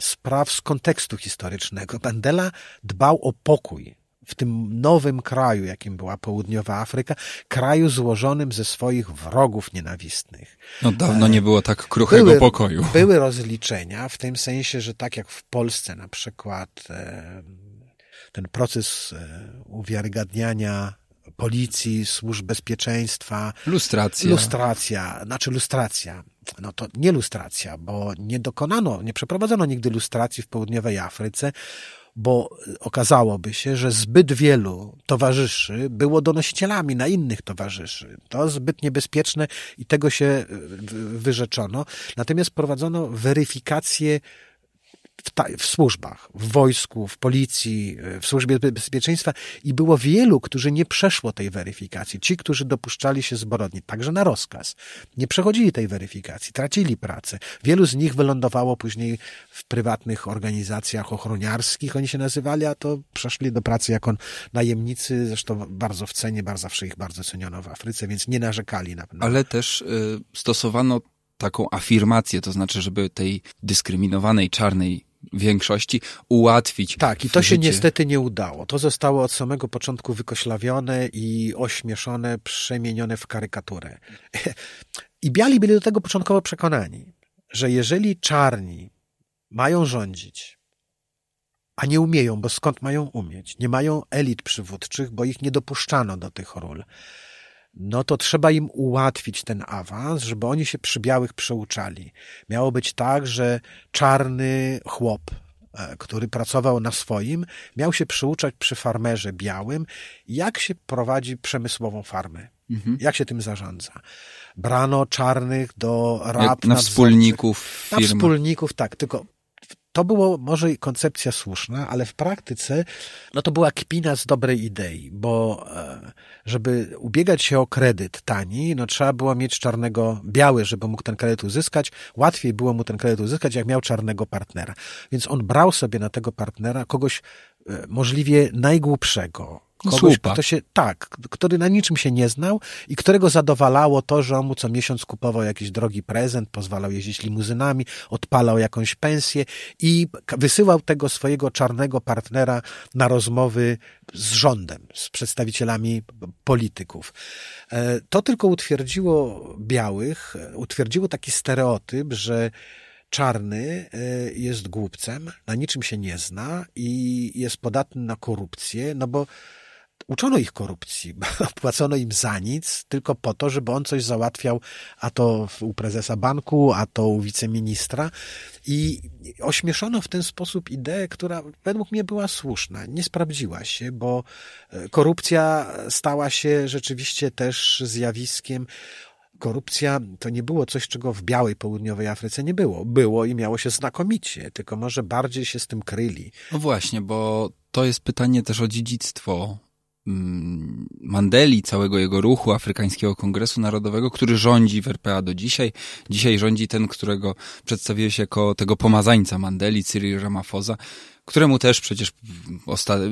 spraw z kontekstu historycznego. Mandela dbał o pokój w tym nowym kraju, jakim była południowa Afryka, kraju złożonym ze swoich wrogów nienawistnych. No dawno nie było tak kruchego były, pokoju. Były rozliczenia w tym sensie, że tak jak w Polsce na przykład e, ten proces e, uwiarygadniania policji, służb bezpieczeństwa. Lustracja. Lustracja, znaczy lustracja. No to nie lustracja, bo nie dokonano, nie przeprowadzono nigdy lustracji w południowej Afryce, bo okazałoby się, że zbyt wielu towarzyszy było donosicielami na innych towarzyszy. To zbyt niebezpieczne i tego się wyrzeczono. Natomiast prowadzono weryfikację w, ta, w, służbach, w wojsku, w policji, w służbie bezpieczeństwa i było wielu, którzy nie przeszło tej weryfikacji. Ci, którzy dopuszczali się zbrodni, także na rozkaz, nie przechodzili tej weryfikacji, tracili pracę. Wielu z nich wylądowało później w prywatnych organizacjach ochroniarskich, oni się nazywali, a to przeszli do pracy jako najemnicy, zresztą bardzo w cenie, bardzo zawsze ich bardzo ceniono w Afryce, więc nie narzekali na pewno. Ale też y, stosowano taką afirmację, to znaczy, żeby tej dyskryminowanej czarnej większości ułatwić. Tak, i to się niestety nie udało. To zostało od samego początku wykoślawione i ośmieszone, przemienione w karykaturę. I biali byli do tego początkowo przekonani, że jeżeli czarni mają rządzić, a nie umieją, bo skąd mają umieć? Nie mają elit przywódczych, bo ich nie dopuszczano do tych ról no to trzeba im ułatwić ten awans, żeby oni się przy białych przeuczali. Miało być tak, że czarny chłop, e, który pracował na swoim, miał się przyuczać przy farmerze białym, jak się prowadzi przemysłową farmę. Mhm. Jak się tym zarządza? Brano czarnych do rad. Na wspólników. Na wspólników, tak. Tylko to było może koncepcja słuszna, ale w praktyce no to była kpina z dobrej idei, bo e, żeby ubiegać się o kredyt tani, no trzeba było mieć czarnego, biały, żeby mógł ten kredyt uzyskać. Łatwiej było mu ten kredyt uzyskać, jak miał czarnego partnera. Więc on brał sobie na tego partnera kogoś e, możliwie najgłupszego, kogoś, Słupa. kto się, tak, który na niczym się nie znał i którego zadowalało to, że on mu co miesiąc kupował jakiś drogi prezent, pozwalał jeździć limuzynami, odpalał jakąś pensję i wysyłał tego swojego czarnego partnera na rozmowy z rządem, z przedstawicielami polityków. E, To tylko utwierdziło białych, utwierdziło taki stereotyp, że czarny e, jest głupcem, na niczym się nie zna i jest podatny na korupcję, no bo uczono ich korupcji, płacono im za nic, tylko po to, żeby on coś załatwiał, a to u prezesa banku, a to u wiceministra. I ośmieszono w ten sposób ideę, która według mnie była słuszna. Nie sprawdziła się, bo e, korupcja stała się rzeczywiście też zjawiskiem. Korupcja to nie było coś, czego w białej południowej Afryce nie było. Było i miało się znakomicie, tylko może bardziej się z tym kryli. No właśnie, bo to jest pytanie też o dziedzictwo Mandeli, całego jego ruchu Afrykańskiego Kongresu Narodowego, który rządzi w RPA do dzisiaj. Dzisiaj rządzi ten, którego przedstawiłeś jako tego pomazańca Mandeli, Cyril Ramaphosa, któremu też przecież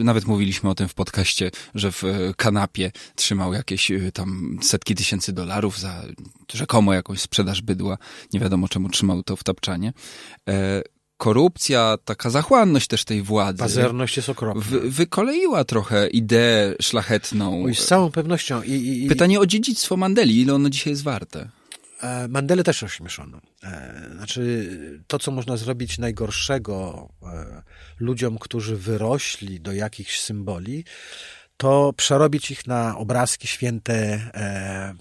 nawet mówiliśmy o tym w podcaście, że w e, kanapie trzymał jakieś e, tam setki tysięcy dolarów za rzekomo jakąś sprzedaż bydła. Nie wiadomo czemu trzymał to w tapczanie. Korupcja, taka zachłanność też tej władzy. Pazerność jest okropna. Wy, wykoleiła trochę ideę szlachetną. Oj, z całą pewnością. I, i, i Pytanie o dziedzictwo Mandeli, ile ono dzisiaj jest warte? e, Mandelę też ośmieszono. E, Znaczy, to, co można zrobić najgorszego e, ludziom, którzy wyrośli do jakichś symboli, to przerobić ich na obrazki święte, e,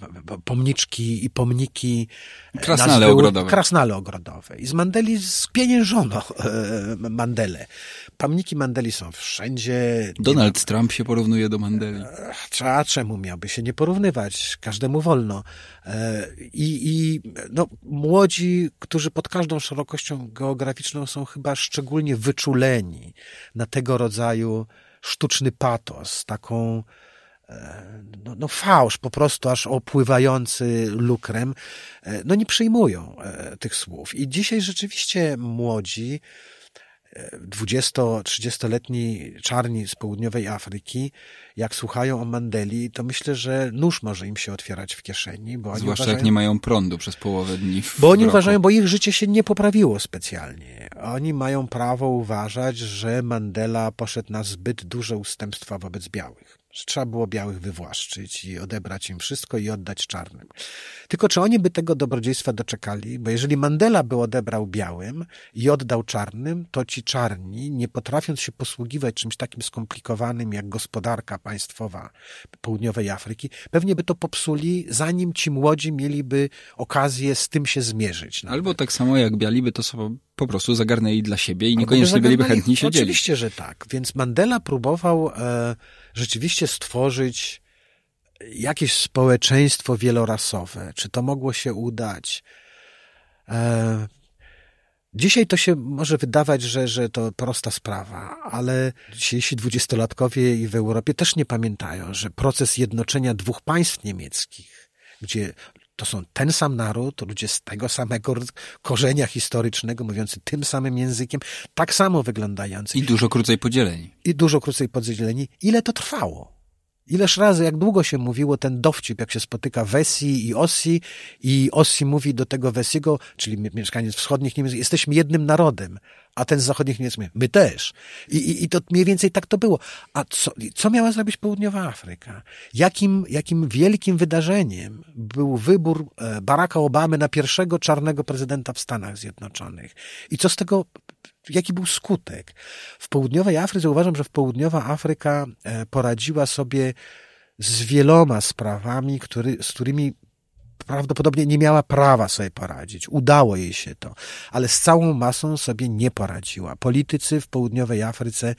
pomniczki i pomniki. e, Krasnale nazwy- ogrodowe. Krasnale ogrodowe. I z Mandeli spieniężono e, Mandelę. Pomniki Mandeli są wszędzie. Donald Trump się porównuje do Mandeli. a czemu miałby się nie porównywać? Każdemu wolno. I, i no, młodzi, którzy pod każdą szerokością geograficzną są chyba szczególnie wyczuleni na tego rodzaju sztuczny patos, taką e, no, no fałsz po prostu aż opływający lukrem, e, no nie przyjmują e, tych słów. I dzisiaj rzeczywiście młodzi, 20-30-letni czarni z południowej Afryki, jak słuchają o Mandeli, to myślę, że nóż może im się otwierać w kieszeni, bo oni Zwłaszcza uważają, jak nie mają prądu przez połowę dni. Bo oni roku. uważają, bo ich życie się nie poprawiło specjalnie. Oni mają prawo uważać, że Mandela poszedł na zbyt duże ustępstwa wobec białych. Że trzeba było białych wywłaszczyć i odebrać im wszystko i oddać czarnym. Tylko czy oni by tego dobrodziejstwa doczekali? Bo jeżeli Mandela by odebrał białym i oddał czarnym, to ci czarni, nie potrafiąc się posługiwać czymś takim skomplikowanym jak gospodarka państwowa południowej Afryki, pewnie by to popsuli, zanim ci młodzi mieliby okazję z tym się zmierzyć. nawet. Albo tak samo jak biali by to sobie po prostu zagarnęli dla siebie i niekoniecznie by byliby chętni siedzieli. Oczywiście, że tak. Więc Mandela próbował e, rzeczywiście stworzyć jakieś społeczeństwo wielorasowe. Czy to mogło się udać? E, Dzisiaj to się może wydawać, że, że to prosta sprawa, ale dzisiejsi dwudziestolatkowie i w Europie też nie pamiętają, że proces jednoczenia dwóch państw niemieckich, gdzie to są ten sam naród, ludzie z tego samego korzenia historycznego, mówiący tym samym językiem, tak samo wyglądający I dużo krócej podzieleni. i dużo krócej podzieleni. Ile to trwało? Ileż razy, jak długo się mówiło ten dowcip, jak się spotyka Wesi i Ossi i Ossi mówi do tego Wesiego, czyli mi- mieszkaniec wschodnich Niemiec, jesteśmy jednym narodem, a ten z zachodnich Niemiec mówi, my też. I, i, I to mniej więcej tak to było. A co, co miała zrobić Południowa Afryka? Jakim, jakim wielkim wydarzeniem był wybór e, Baracka Obamy na pierwszego czarnego prezydenta w Stanach Zjednoczonych? I co z tego jaki był skutek. W południowej Afryce uważam, że w południowa Afryka e, poradziła sobie z wieloma sprawami, który, z którymi prawdopodobnie nie miała prawa sobie poradzić. Udało jej się to, ale z całą masą sobie nie poradziła. Politycy w południowej Afryce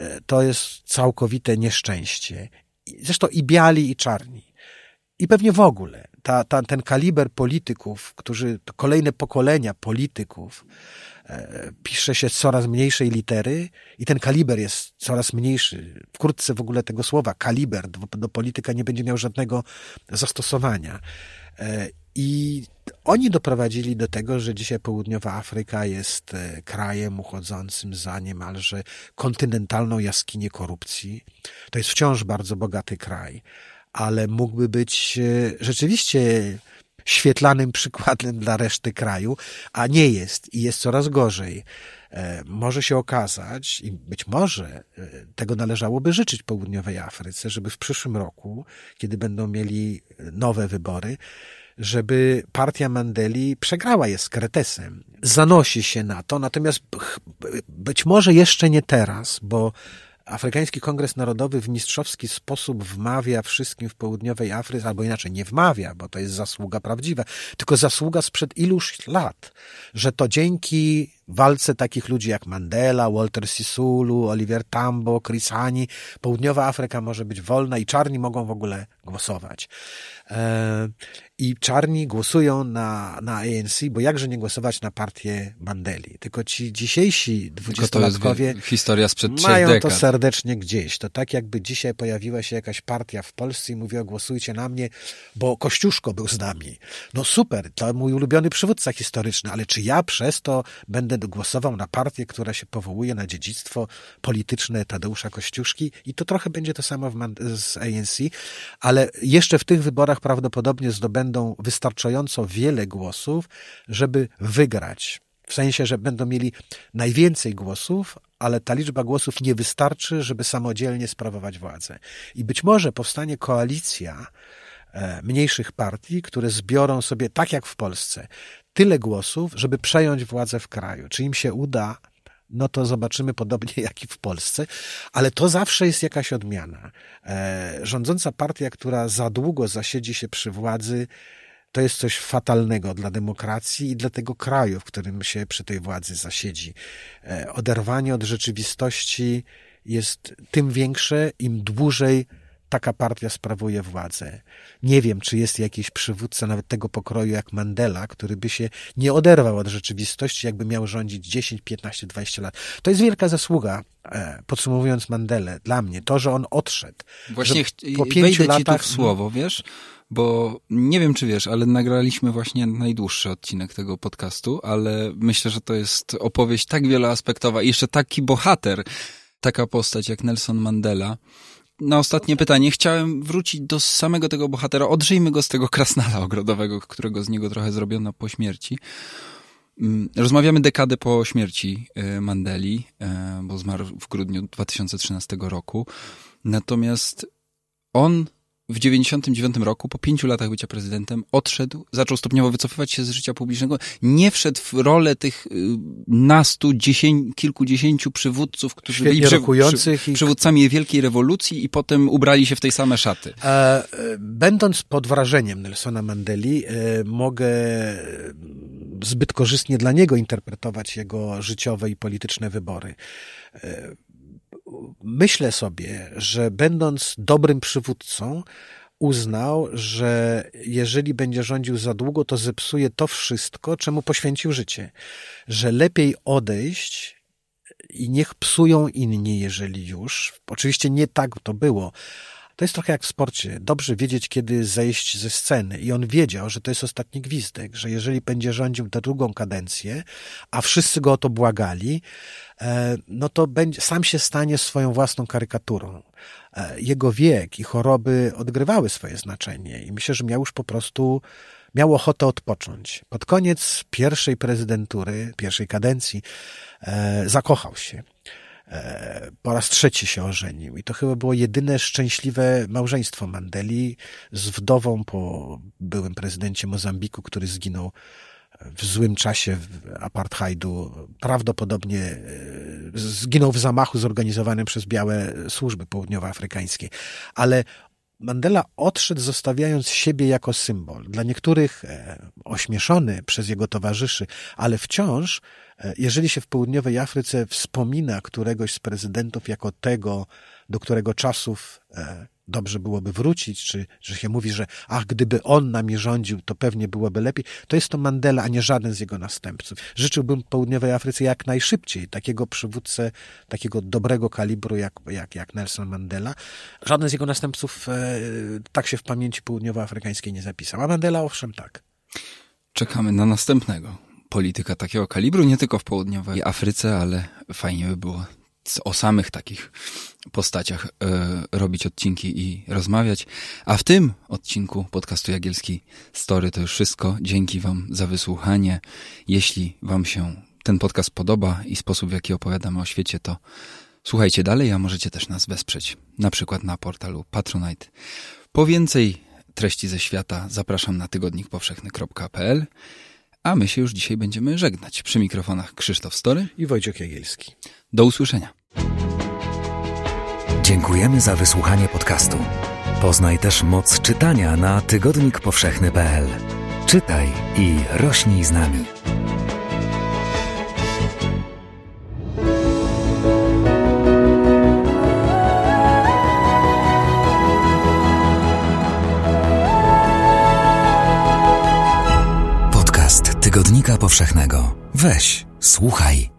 e, to jest całkowite nieszczęście. Zresztą i biali, i czarni. I pewnie w ogóle ta, ta, ten kaliber polityków, którzy, kolejne pokolenia polityków, pisze się coraz mniejszej litery i ten kaliber jest coraz mniejszy. Wkrótce w ogóle tego słowa kaliber do, do polityka nie będzie miał żadnego zastosowania. E, I oni doprowadzili do tego, że dzisiaj południowa Afryka jest e, krajem uchodzącym za niemalże kontynentalną jaskinię korupcji. To jest wciąż bardzo bogaty kraj, ale mógłby być e, rzeczywiście świetlanym przykładem dla reszty kraju, a nie jest i jest coraz gorzej. E, może się okazać, i być może tego należałoby życzyć południowej Afryce, żeby w przyszłym roku, kiedy będą mieli nowe wybory, żeby partia Mandeli przegrała je z Kretesem. Zanosi się na to, natomiast być może jeszcze nie teraz, bo Afrykański Kongres Narodowy w mistrzowski sposób wmawia wszystkim w południowej Afryce, albo inaczej nie wmawia, bo to jest zasługa prawdziwa, tylko zasługa sprzed iluś lat, że to dzięki walce takich ludzi jak Mandela, Walter Sisulu, Oliver Tambo, Chris Hani, południowa Afryka może być wolna i czarni mogą w ogóle głosować. E, I czarni głosują na, na ANC, bo jakże nie głosować na partię Mandeli. Tylko ci dzisiejsi dwudziestolatkowie historia sprzed mają dekad. to serdecznie gdzieś. To tak jakby dzisiaj pojawiła się jakaś partia w Polsce i mówiła głosujcie na mnie, bo Kościuszko był z nami. No super, to mój ulubiony przywódca historyczny, ale czy ja przez to będę głosował na partię, która się powołuje na dziedzictwo polityczne Tadeusza Kościuszki i to trochę będzie to samo z ANC, ale jeszcze w tych wyborach prawdopodobnie zdobędą wystarczająco wiele głosów, żeby wygrać. W sensie, że będą mieli najwięcej głosów, ale ta liczba głosów nie wystarczy, żeby samodzielnie sprawować władzę. I być może powstanie koalicja e, mniejszych partii, które zbiorą sobie, tak jak w Polsce, tyle głosów, żeby przejąć władzę w kraju. Czy im się uda, no to zobaczymy podobnie jak i w Polsce, ale to zawsze jest jakaś odmiana. E, rządząca partia, która za długo zasiedzi się przy władzy, to jest coś fatalnego dla demokracji i dla tego kraju, w którym się przy tej władzy zasiedzi. E, oderwanie od rzeczywistości jest tym większe, im dłużej taka partia sprawuje władzę. Nie wiem, czy jest jakiś przywódca nawet tego pokroju jak Mandela, który by się nie oderwał od rzeczywistości, jakby miał rządzić 10, 15, 20 lat. To jest wielka zasługa, e, podsumowując Mandelę, dla mnie, to, że on odszedł. Właśnie po pięciu wejdę latach... ci tu w słowo, wiesz? Bo nie wiem, czy wiesz, ale nagraliśmy właśnie najdłuższy odcinek tego podcastu, ale myślę, że to jest opowieść tak wieloaspektowa i jeszcze taki bohater, taka postać jak Nelson Mandela, na ostatnie pytanie chciałem wrócić do samego tego bohatera. Odżyjmy go z tego krasnala ogrodowego, którego z niego trochę zrobiono po śmierci. Mm, rozmawiamy dekadę po śmierci e, Mandeli, e, bo zmarł w grudniu 2013 roku. Natomiast on w 99 roku, po pięciu latach bycia prezydentem, odszedł, zaczął stopniowo wycofywać się z życia publicznego, nie wszedł w rolę tych y, nastu, dziesięć, kilkudziesięciu przywódców, którzy byli przy, przy, przywódcami wielkiej rewolucji i potem ubrali się w tej same szaty. E, będąc pod wrażeniem Nelsona Mandeli, e, mogę zbyt korzystnie dla niego interpretować jego życiowe i polityczne wybory. Myślę sobie, że będąc dobrym przywódcą, uznał, że jeżeli będzie rządził za długo, to zepsuje to wszystko, czemu poświęcił życie. Że lepiej odejść i niech psują inni, jeżeli już. Oczywiście nie tak to było, to jest trochę jak w sporcie. Dobrze wiedzieć, kiedy zejść ze sceny. I on wiedział, że to jest ostatni gwizdek, że jeżeli będzie rządził tę drugą kadencję, a wszyscy go o to błagali, e, no to będzie, sam się stanie swoją własną karykaturą. E, jego wiek i choroby odgrywały swoje znaczenie i myślę, że miał już po prostu miał ochotę odpocząć. Pod koniec pierwszej prezydentury, pierwszej kadencji, e, zakochał się. E, po raz trzeci się ożenił. I to chyba było jedyne szczęśliwe małżeństwo Mandeli z wdową po byłym prezydencie Mozambiku, który zginął w złym czasie apartheidu. Prawdopodobnie e, zginął w zamachu zorganizowanym przez białe służby południowoafrykańskie. Ale Mandela odszedł, zostawiając siebie jako symbol. Dla niektórych e, ośmieszony przez jego towarzyszy, ale wciąż E, jeżeli się w południowej Afryce wspomina któregoś z prezydentów jako tego, do którego czasów e, dobrze byłoby wrócić, czy że się mówi, że ach, gdyby on nami rządził, to pewnie byłoby lepiej, to jest to Mandela, a nie żaden z jego następców. Życzyłbym południowej Afryce jak najszybciej takiego przywódcę, takiego dobrego kalibru jak, jak, jak Nelson Mandela. Żaden z jego następców e, tak się w pamięci południowoafrykańskiej nie zapisał, a Mandela owszem tak. Czekamy na następnego polityka takiego kalibru, nie tylko w południowej Afryce, ale fajnie by było o samych takich postaciach e, robić odcinki i rozmawiać. A w tym odcinku podcastu Jagielski Story to już wszystko. Dzięki Wam za wysłuchanie. Jeśli Wam się ten podcast podoba i sposób, w jaki opowiadamy o świecie, to słuchajcie dalej, a możecie też nas wesprzeć, na przykład na portalu Patronite. Po więcej treści ze świata zapraszam na tygodnikpowszechny.pl, a my się już dzisiaj będziemy żegnać. Przy mikrofonach Krzysztof Story i Wojciech Jagielski. Do usłyszenia. Dziękujemy za wysłuchanie podcastu. Poznaj też moc czytania na tygodnikpowszechny.pl. Czytaj i rośnij z nami. Tygodnika Powszechnego. Weź, słuchaj